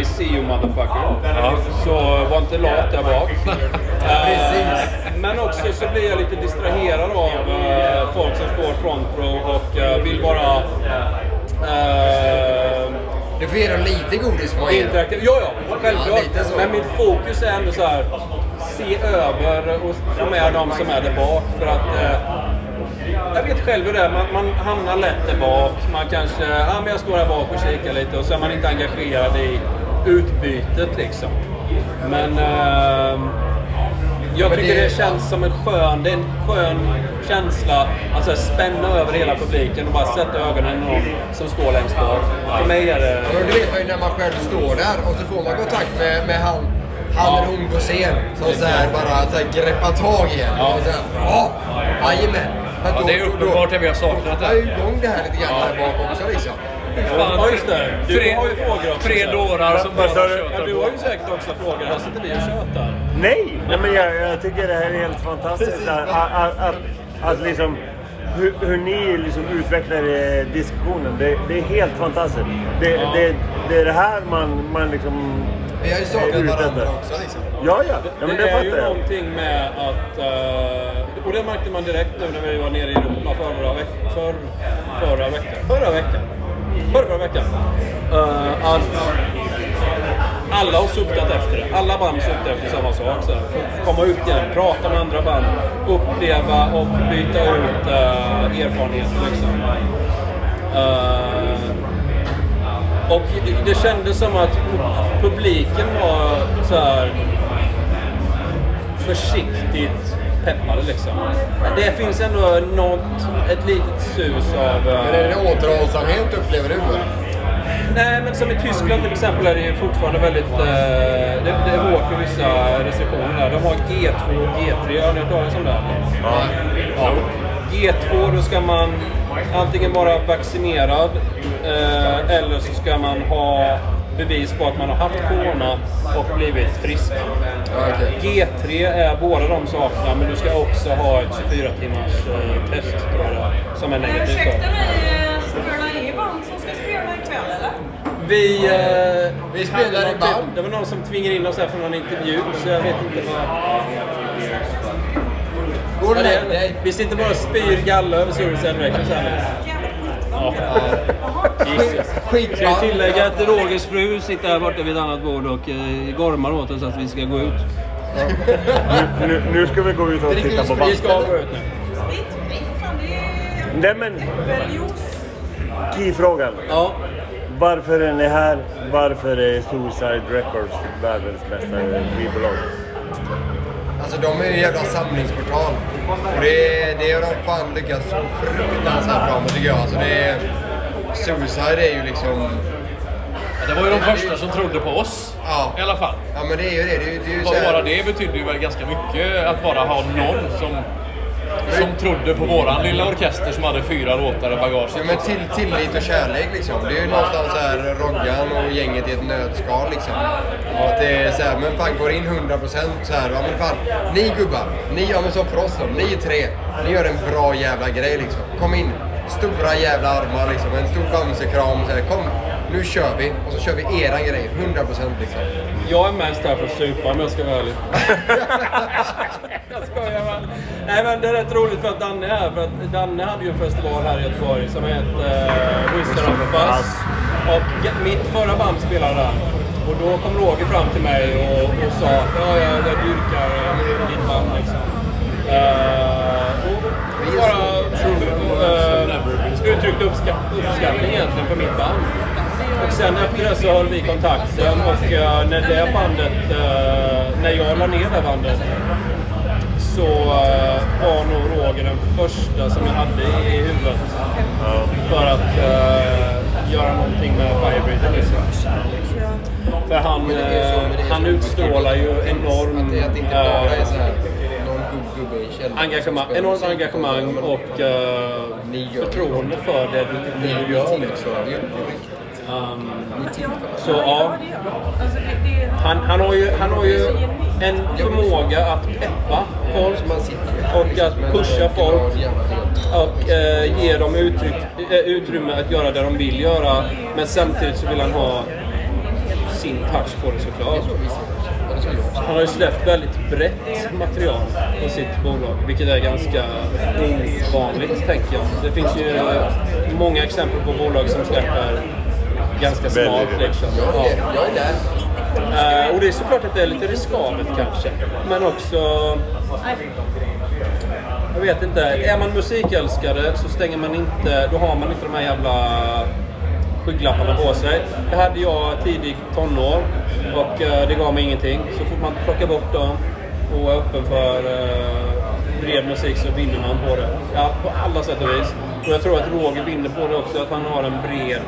I see you motherfucker. Så var inte lat där bak. Eh. Men också så blir jag lite distraherad av eh, folk som står front row och eh, vill bara Du får ge dem lite godis det? Interaktiv. Ja, ja, Ja, självklart. så. Men mitt fokus är ändå så här, se över och få med de som är där bak. För att eh, jag vet själv hur det är. Man, man hamnar lätt där bak. Man kanske, ja men jag står här bak och kikar lite och så är man inte engagerad i utbytet liksom. Men eh, jag tycker det- det känns som en skön, det är en skön känsla att så här, spänna över hela publiken och bara sätta ögonen på någon som står längst bak. För mig är det... Ja, men det vet man ju när man själv står där och så får man kontakt med, med han, på scen som så här bara så här greppar tag i en. Och så här, ja, jajamän. Ja, då- det är då- uppenbart att vi har saknat Då det. ju igång det här lite grann där bak också liksom. Fan, Ja, just det. Du tre, har ju frågor också. tre dårar som bara du? Ja, tjötar du på. har ju säkert också frågor. Här sitter vi och tjötar. Nej! Nej men jag, jag tycker det här är helt fantastiskt. Att, att, att, att liksom, hur, hur ni liksom utvecklar eh, diskussionen. Det, det är helt fantastiskt. Det, det, det är det här man, man liksom... Vi har ju saknat varandra också liksom. Ja, ja. ja men det, det är ju jag. någonting med att... eh, och det märkte man direkt nu när vi var nere i Europa förra, veck, för, förra veckan. Förra veckan? Förra, förra veckan. Eh, att alla har suktat efter det. Alla band suktar efter samma sak. Så komma ut igen, prata med andra band, uppleva och byta ut uh, erfarenheter. Liksom. Eh, och det kändes som att publiken var så här försiktigt peppade liksom. Det finns ändå något, ett litet sus av... eh, Men är det återhållsamhet upplever du? Nej, men som i Tyskland till exempel är det ju fortfarande väldigt... Eh, det, det är hårt med vissa restriktioner där. De har G2 och G3, har ni hört talas om det? Ja. G2, då ska man antingen vara vaccinerad eh, eller så ska man ha bevis på att man har haft corona och blivit frisk. Ja, okej. G3 är båda de sakerna, men du ska också ha ett 24 timmars eh, test tror jag det som är negativt. Ursäkta mig, eh, spelar ni band som ska spela ikväll eller? Vi, eh, Vi spelar i band. Det var någon som tvingade in oss här för någon intervju, så jag vet inte vad... Gå och vad lägg det är. dig. Vi sitter bara och spyr galla över här nu. Skitband. Jesus. Ska jag tillägga att Rogers fru sitter här borta vid ett annat bord och eh, gormar åt oss att vi ska gå ut. Nu, nu ska vi gå ut och titta på. Vi ska gå ut nu. Sprit? Nej för fan, det är Nej men, äppeljuice. keyfrågan. Ja. Varför är ni här? Varför är Suicide Records världens bästa skivbolag? Alltså de är ju en jävla samlingsportal. Och det, det har de fan lyckats så fruktansvärt bra med tycker jag. Alltså det är, Suicide är ju liksom... Det var ju de första som trodde på oss. Ja. I alla fall. Ja men det är ju det. Det är, det är ju Bara det betyder ju väl ganska mycket att bara ha någon som som trodde på våran lilla orkester som hade fyra låtar i bagaget. Ja, men till, tillit och kärlek liksom. Det är ju någonstans här Roggan och gänget i ett nötskal liksom. Och Att det är så här, men fan går in 100% så här. Ja men fan, ni gubbar, ni, ja men som för oss då, ni är tre. Ni gör en bra jävla grej liksom. Kom in, stora jävla armar liksom. En stor bamsekram så här. Kom, nu kör vi. Och så kör vi eran grej, 100% liksom. Jag är mest här för att supa om jag ska vara ärlig. jag skojar bara. Nej men det är rätt roligt för att Danne är här. För att Danne hade ju en festival här i Göteborg som hette uh, Wizard of Fuzz. Och mitt förra band spelade där. Och då kom Roger fram till mig och, och sa att ja, jag, jag dyrkar eh, ditt band liksom. Uh, och bara uh, uttryckte uppska- uppskattning egentligen för mitt band. Och sen efter det så höll vi kontakten och eh, när det bandet, eh, när jag la ner det bandet så eh, var nog Roger den första som jag hade i huvudet. För att göra någonting med Firebreather liksom. För han, han utstrålar ju enorm engagemang, enormt engagemang och förtroende för det du, det du gör Liksom. Um, Så ja. Alltså, Han, han, har ju, han har ju en förmåga att peppa folk och att pusha folk och eh, ge dem uttryck, eh, utrymme att göra det de vill göra. Men samtidigt så vill han ha sin touch på det såklart. Han har ju släppt väldigt brett material på sitt bolag, vilket är ganska ovanligt tänker jag. Det finns ju många exempel på bolag som släpper ganska smalt liksom. Ja. Jag är där. Eh, och det är såklart att det är lite riskabelt kanske. Men också... Jag vet inte. Är man musikälskare så stänger man inte... Då har man inte de här jävla skygglapparna på sig. Det hade jag tidigt tonår och eh, det gav mig ingenting. Så fort man plockar bort dem och är öppen för eh, bred musik så vinner man på det. Ja, på alla sätt och vis. Och jag tror att Roger vinner på det också, att han har en bred...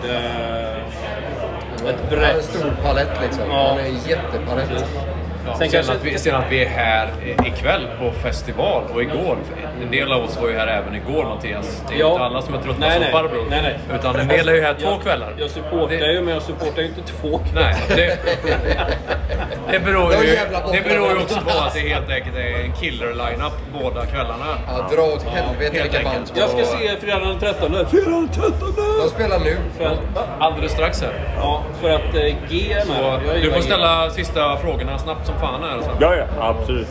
Ett Han har en brett... stor palett liksom. Ja. Han är en jättepalett. Ja, Sen sen, kanske- att vi, sen att vi är här i- ikväll på festival och igår. En del av oss var ju här även igår Mattias. Det är Ja. inte alla som är trötta Nej, som nej. farbror. Nej, nej. Utan en del är ju här två Jag- kvällar. Jag supportar Det- ju, men jag supportar ju inte två kvällar. Nej, det, det, beror ju, det beror ju också på att det helt enkelt är en killer-lineup båda kvällarna. Ja, dra åt helvete vilka band Jag ska se fredagen den 13. Fredagen den 13! De spelar nu. För att, Alldeles strax här. ja, för att eh, G är med. Du får G. ställa sista frågorna snabbt som fan här. Ja, ja, absolut.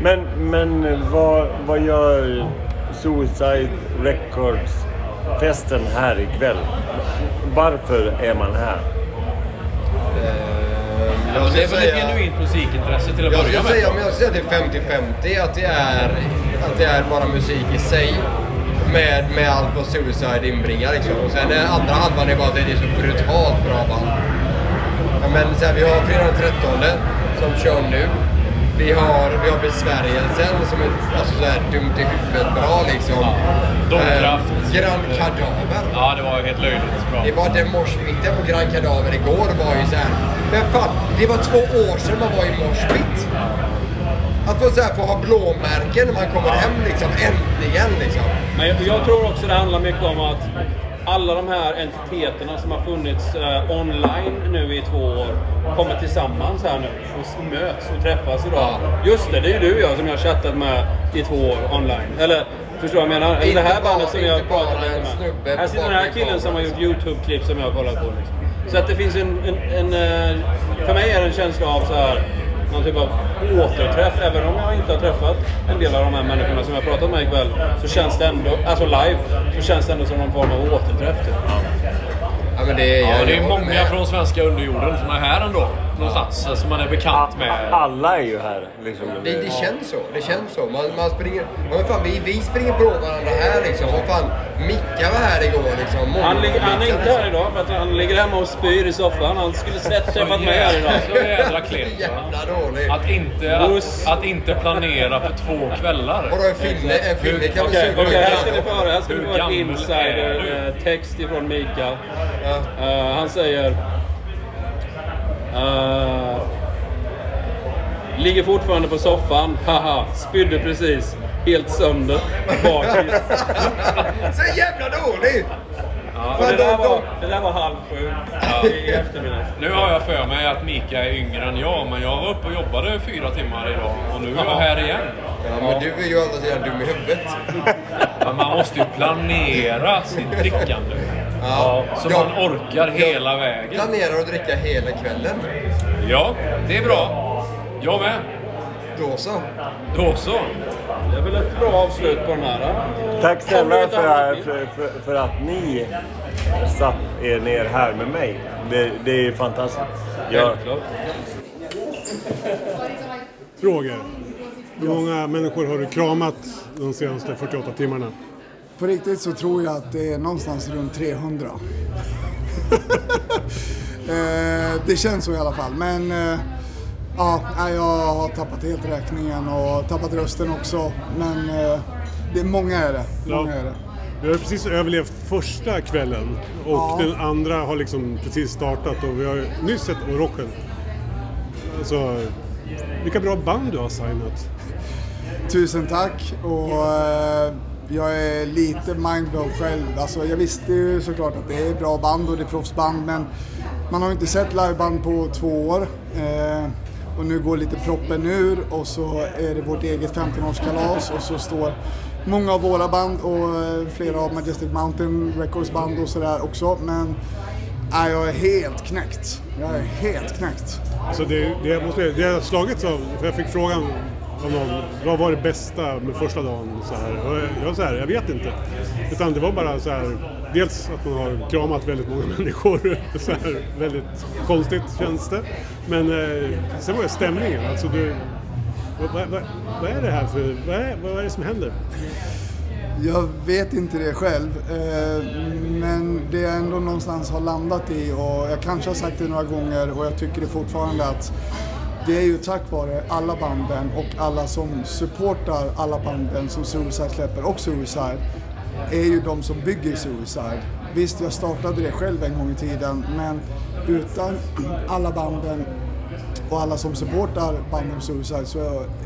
Men, men vad, vad gör Suicide Records-festen här ikväll? Varför är man här? Eh, Ja, jag det är väl ett säga- genuint musikintresse till att Jag börja säga, med. men jag skulle säga att det är 50-50. Att det är, att det är bara musik i sig. Med, med allt vad Suicide inbringar liksom. Och sen den andra halvan är bara att det är så brutalt bra band. Ja, men så här, vi har fredag den 13 som kör nu. Vi har, vi har Besvärjelsen som är alltså, så här, dumt i huvudet bra liksom. Domkraft. Eh, Grand Kadaver. Ja, det var helt löjligt bra. Det var den moshpiten på Grand Kadaver igår var ju så här. Men fan, det var två år sedan man var i moshpit. Att få, så här, få ha blåmärken när man kommer hem liksom. Äntligen liksom. Men jag, jag tror också det handlar mycket om att alla de här entiteterna som har funnits eh, online nu i två år kommer tillsammans här nu och möts och träffas idag. Just det, det är ju du och jag som jag har chattat med i två år online. Eller förstår du vad jag menar? Inte det här bandet som jag har pratat lite med. Här sitter den här killen som har gjort. YouTube-klipp som jag har kollat på. Liksom. Så att det finns en, en, en... eh, För mig är det en känsla av så här någon typ av återträff. Även om jag inte har träffat en del av de här människorna som jag har pratat med ikväll. Så känns det ändå, alltså live, så känns det ändå som någon form av återträff. Typ. Ja, men det är, Ja, det är många med. från svenska underjorden som är här ändå. Någonstans. Som man är bekant med. Alla är ju här. Liksom. Det, det känns så. Det känns så. Man, man springer... Men fan, vi, vi springer på varandra här liksom. Och fan, Micka var här igår liksom. Han, ligger, han är inte här idag för att han ligger hemma och spyr i soffan. Han skulle sett träffat mig här idag. Så jävla klent. Jävla dålig. Att inte, att, att inte planera för två kvällar. Vadå en finne? En finne kan väl suga okej, här ska ni få höra. Här ska ni Hur få är insider-text ifrån Mikael. Ja. Eh, han säger... eh, ligger fortfarande på soffan. Haha, spydde precis. helt sönder. Bakis. Så jävla dålig! Ja, det, där var, det där var halv sju i eftermiddag. Nu har jag för mig att Mika är yngre än jag, men jag var uppe och jobbade fyra timmar idag och nu är jag här igen. Ja, men du är ju andra sidan dum i huvudet. Man måste ju planera sitt drickande. Ja. Så Jag man orkar hela vägen. planerar att dricka hela kvällen. Ja, det är bra. Jag med. Då så. Då så. Det är väl ett bra avslut på den här. Tack snälla för, för, för, för att ni satt er ner här med mig. Det, det är fantastiskt. Jag. Roger, hur många människor har du kramat de senaste 48 timmarna? På riktigt så tror jag att det är någonstans runt 300. Eh, det känns så i alla fall. Men eh, ja, jag har tappat helt räkningen och tappat rösten också. Men eh, det är många är det. Många är det. Vi har precis överlevt första kvällen och Ja. den andra har liksom precis startat och vi har nyss sett Orochen. Alltså, vilka bra band du har signat. Tusen tack. Och, jag är lite mindblown själv. Alltså, jag visste ju såklart att det är bra band och det är proffsband men man har ju inte sett liveband på två år. Eh, och nu går lite proppen ur och så är det vårt eget 15-årskalas och så står många av våra band och eh, flera av Majestic Mountain Records band och sådär också. Men nej, jag är helt knäckt. Jag är helt knäckt. Så det, det, måste, det har slagits av, för jag fick frågan av någon, vad var det bästa med första dagen? Så här. Och jag så här, jag vet inte. Utan det var bara så här, dels att man har kramat väldigt många människor. Så här, väldigt konstigt känns det. Men eh, sen var det stämningen. Alltså du, vad, vad, vad är det här för, vad är, vad är det som händer? Jag vet inte det själv, eh, men det jag ändå någonstans har landat i och jag kanske har sagt det några gånger och jag tycker det fortfarande att det är ju tack vare alla banden och alla som supportar alla banden som Suicide släpper och Suicide är ju de som bygger Suicide. Visst, jag startade det själv en gång i tiden, men utan alla banden och alla som supportar banden Suicide så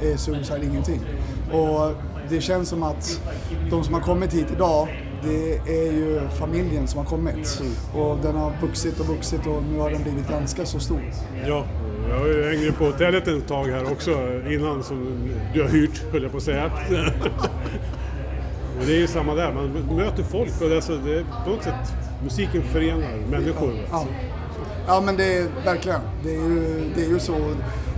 är Suicide ingenting. Och det känns som att de som har kommit hit idag, det är ju familjen som har kommit. Och den har vuxit och vuxit och nu har den blivit ganska så stor. Ja, jag hängde på hotellet ett tag här också innan som du har hyrt, höll jag på att säga. och det är ju samma där, man möter folk och det, är alltså, det på något sätt, musiken förenar människor. Ja. Ja men det är verkligen, det är, ju, det är ju så.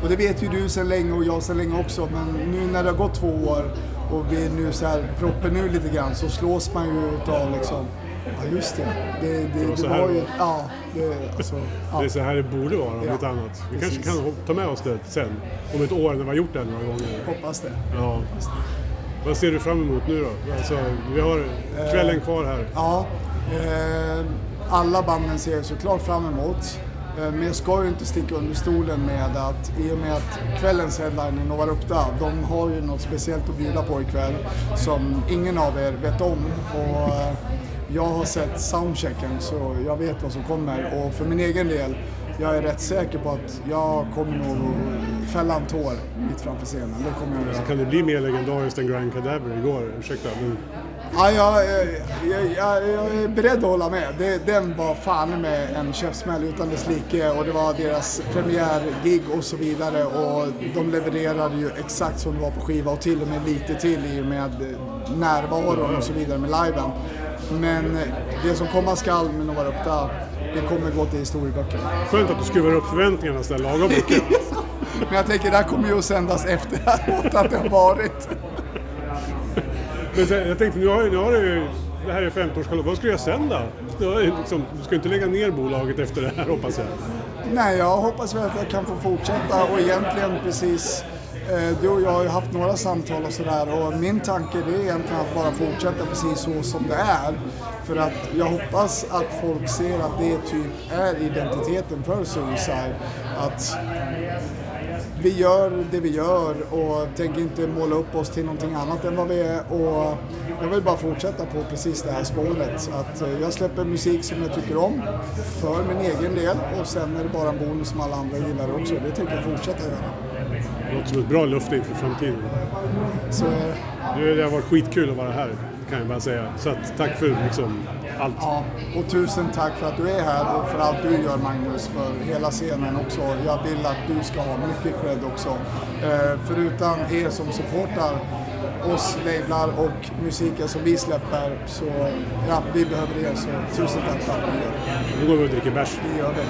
Och det vet ju du sedan länge och jag sedan länge också. Men nu när det har gått två år och vi nu så här proppen nu lite grann så slås man ju utav liksom, ja just det. Det, det, det, så var ju, ja, det, alltså, ja. Det är så här det borde vara om Ja, inte annat. Vi precis. kanske kan ta med oss det sen, om ett år när vi har gjort det några gånger. Hoppas det. Ja. Vad ser du fram emot nu då? Alltså, vi har kvällen kvar här. Ja, eh, alla banden ser jag såklart fram emot. Eh, men jag ska ju inte sticka under stolen med att i och med att kvällens headliner Nova Rupta, de har ju något speciellt att bjuda på ikväll som ingen av er vet om. Och eh, jag har sett soundchecken så jag vet vad som kommer och för min egen del, jag är rätt säker på att jag kommer nog fälla en tår mitt framför scenen. Det kommer jag göra. Kan det bli mer legendariskt än Grand Cadaver igår? Ursäkta, men Ja, jag, jag, jag, jag är beredd att hålla med. Det, den var fan med en käftsmäll utan dess like och det var deras premiärgig och så vidare och de levererade ju exakt som det var på skiva och till och med lite till i och med närvaron och så vidare med liven. Men det som komma skall med Nova Rupta, det kommer gå till historieböckerna. skönt att du skruvar upp förväntningarna sådär lagom mycket. Men jag tänker, det här kommer ju att sändas efteråt att det har varit. Men sen, jag tänkte, nu har, nu har du ju, det här är 15-årskalas, vad ska du göra sen då? Du, liksom, du ska inte lägga ner bolaget efter det här hoppas jag. Nej, jag hoppas väl att jag kan få fortsätta och egentligen precis Eh, du och jag har ju haft några samtal och sådär och min tanke det är egentligen att bara fortsätta precis så som det är. För att jag hoppas att folk ser att det typ är identiteten för Suicide. Att vi gör det vi gör och tänker inte måla upp oss till någonting annat än vad vi är. Och jag vill bara fortsätta på precis det här spåret. Att eh, jag släpper musik som jag tycker om för min egen del och sen är det bara en bonus som alla andra gillar också. Det tänker jag fortsätta göra. Låter som ett bra löfte inför framtiden. Så är det. Det det har varit skitkul att vara här kan jag bara säga. Så att, tack för liksom allt. Ja, och tusen tack för att du är här och för allt du gör Magnus, för hela scenen också. Jag vill att du ska ha mycket cred också. Eh, förutom er som supportar oss lablar och musiken som vi släpper så ja, vi behöver er så tusen tack för allt ni gör. Nu går vi och dricker bärs. Vi gör det.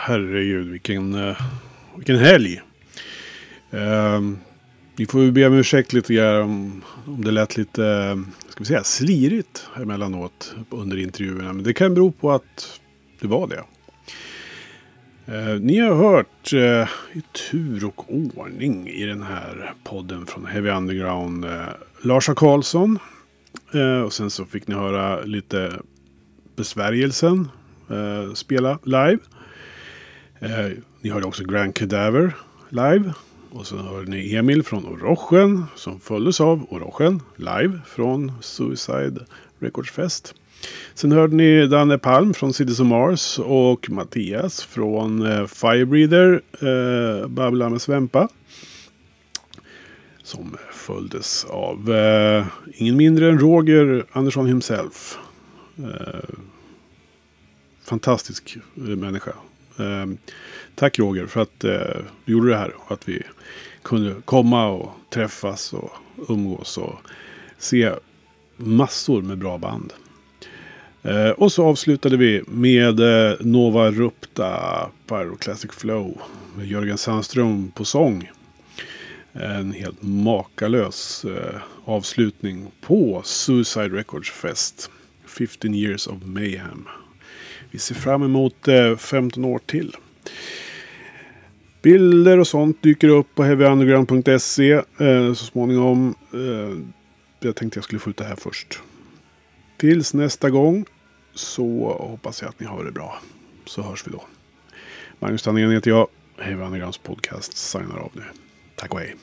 Herregud vilken, eh, vilken helg. Uh, ni får ju be om ursäkt lite grann om, om det lät lite eh, ska vi säga, slirigt emellanåt under intervjuerna. Men det kan bero på att det var det. Eh, ni har hört eh, i tur och ordning i den här podden från Heavy Underground eh, Larsa Karlsson. och sen så fick ni höra lite besvärjelsen spela live. Eh, ni hörde också Grand Cadaver live. Och sen hörde ni Emil från Orochen som följdes av Orochen live från Suicide Records Fest. Sen hörde ni Danne Palm från Cities of Mars och Mattias från eh, Firebreather, eh, Babbla med Svempa. Som följdes av eh, ingen mindre än Roger Andersson himself. Eh, fantastisk eh, människa. Eh, tack Roger för att eh, du gjorde det här och att vi kunde komma och träffas och umgås och se massor med bra band. Eh, och så avslutade vi med eh, Nova Rupta Pyro Classic Flow med Jörgen Sandström på sång. En helt makalös eh, avslutning på Suicide Records Fest. 15 years of mayhem. Vi ser fram emot eh, 15 år till. Bilder och sånt dyker upp på heavyunderground.se eh, så småningom. Eh, jag tänkte jag skulle få ut det här först. Tills nästa gång så hoppas jag att ni har det bra. Så hörs vi då. Magnus Tandén heter jag. Heavy Undergrounds podcast signar av nu. Tack och hej.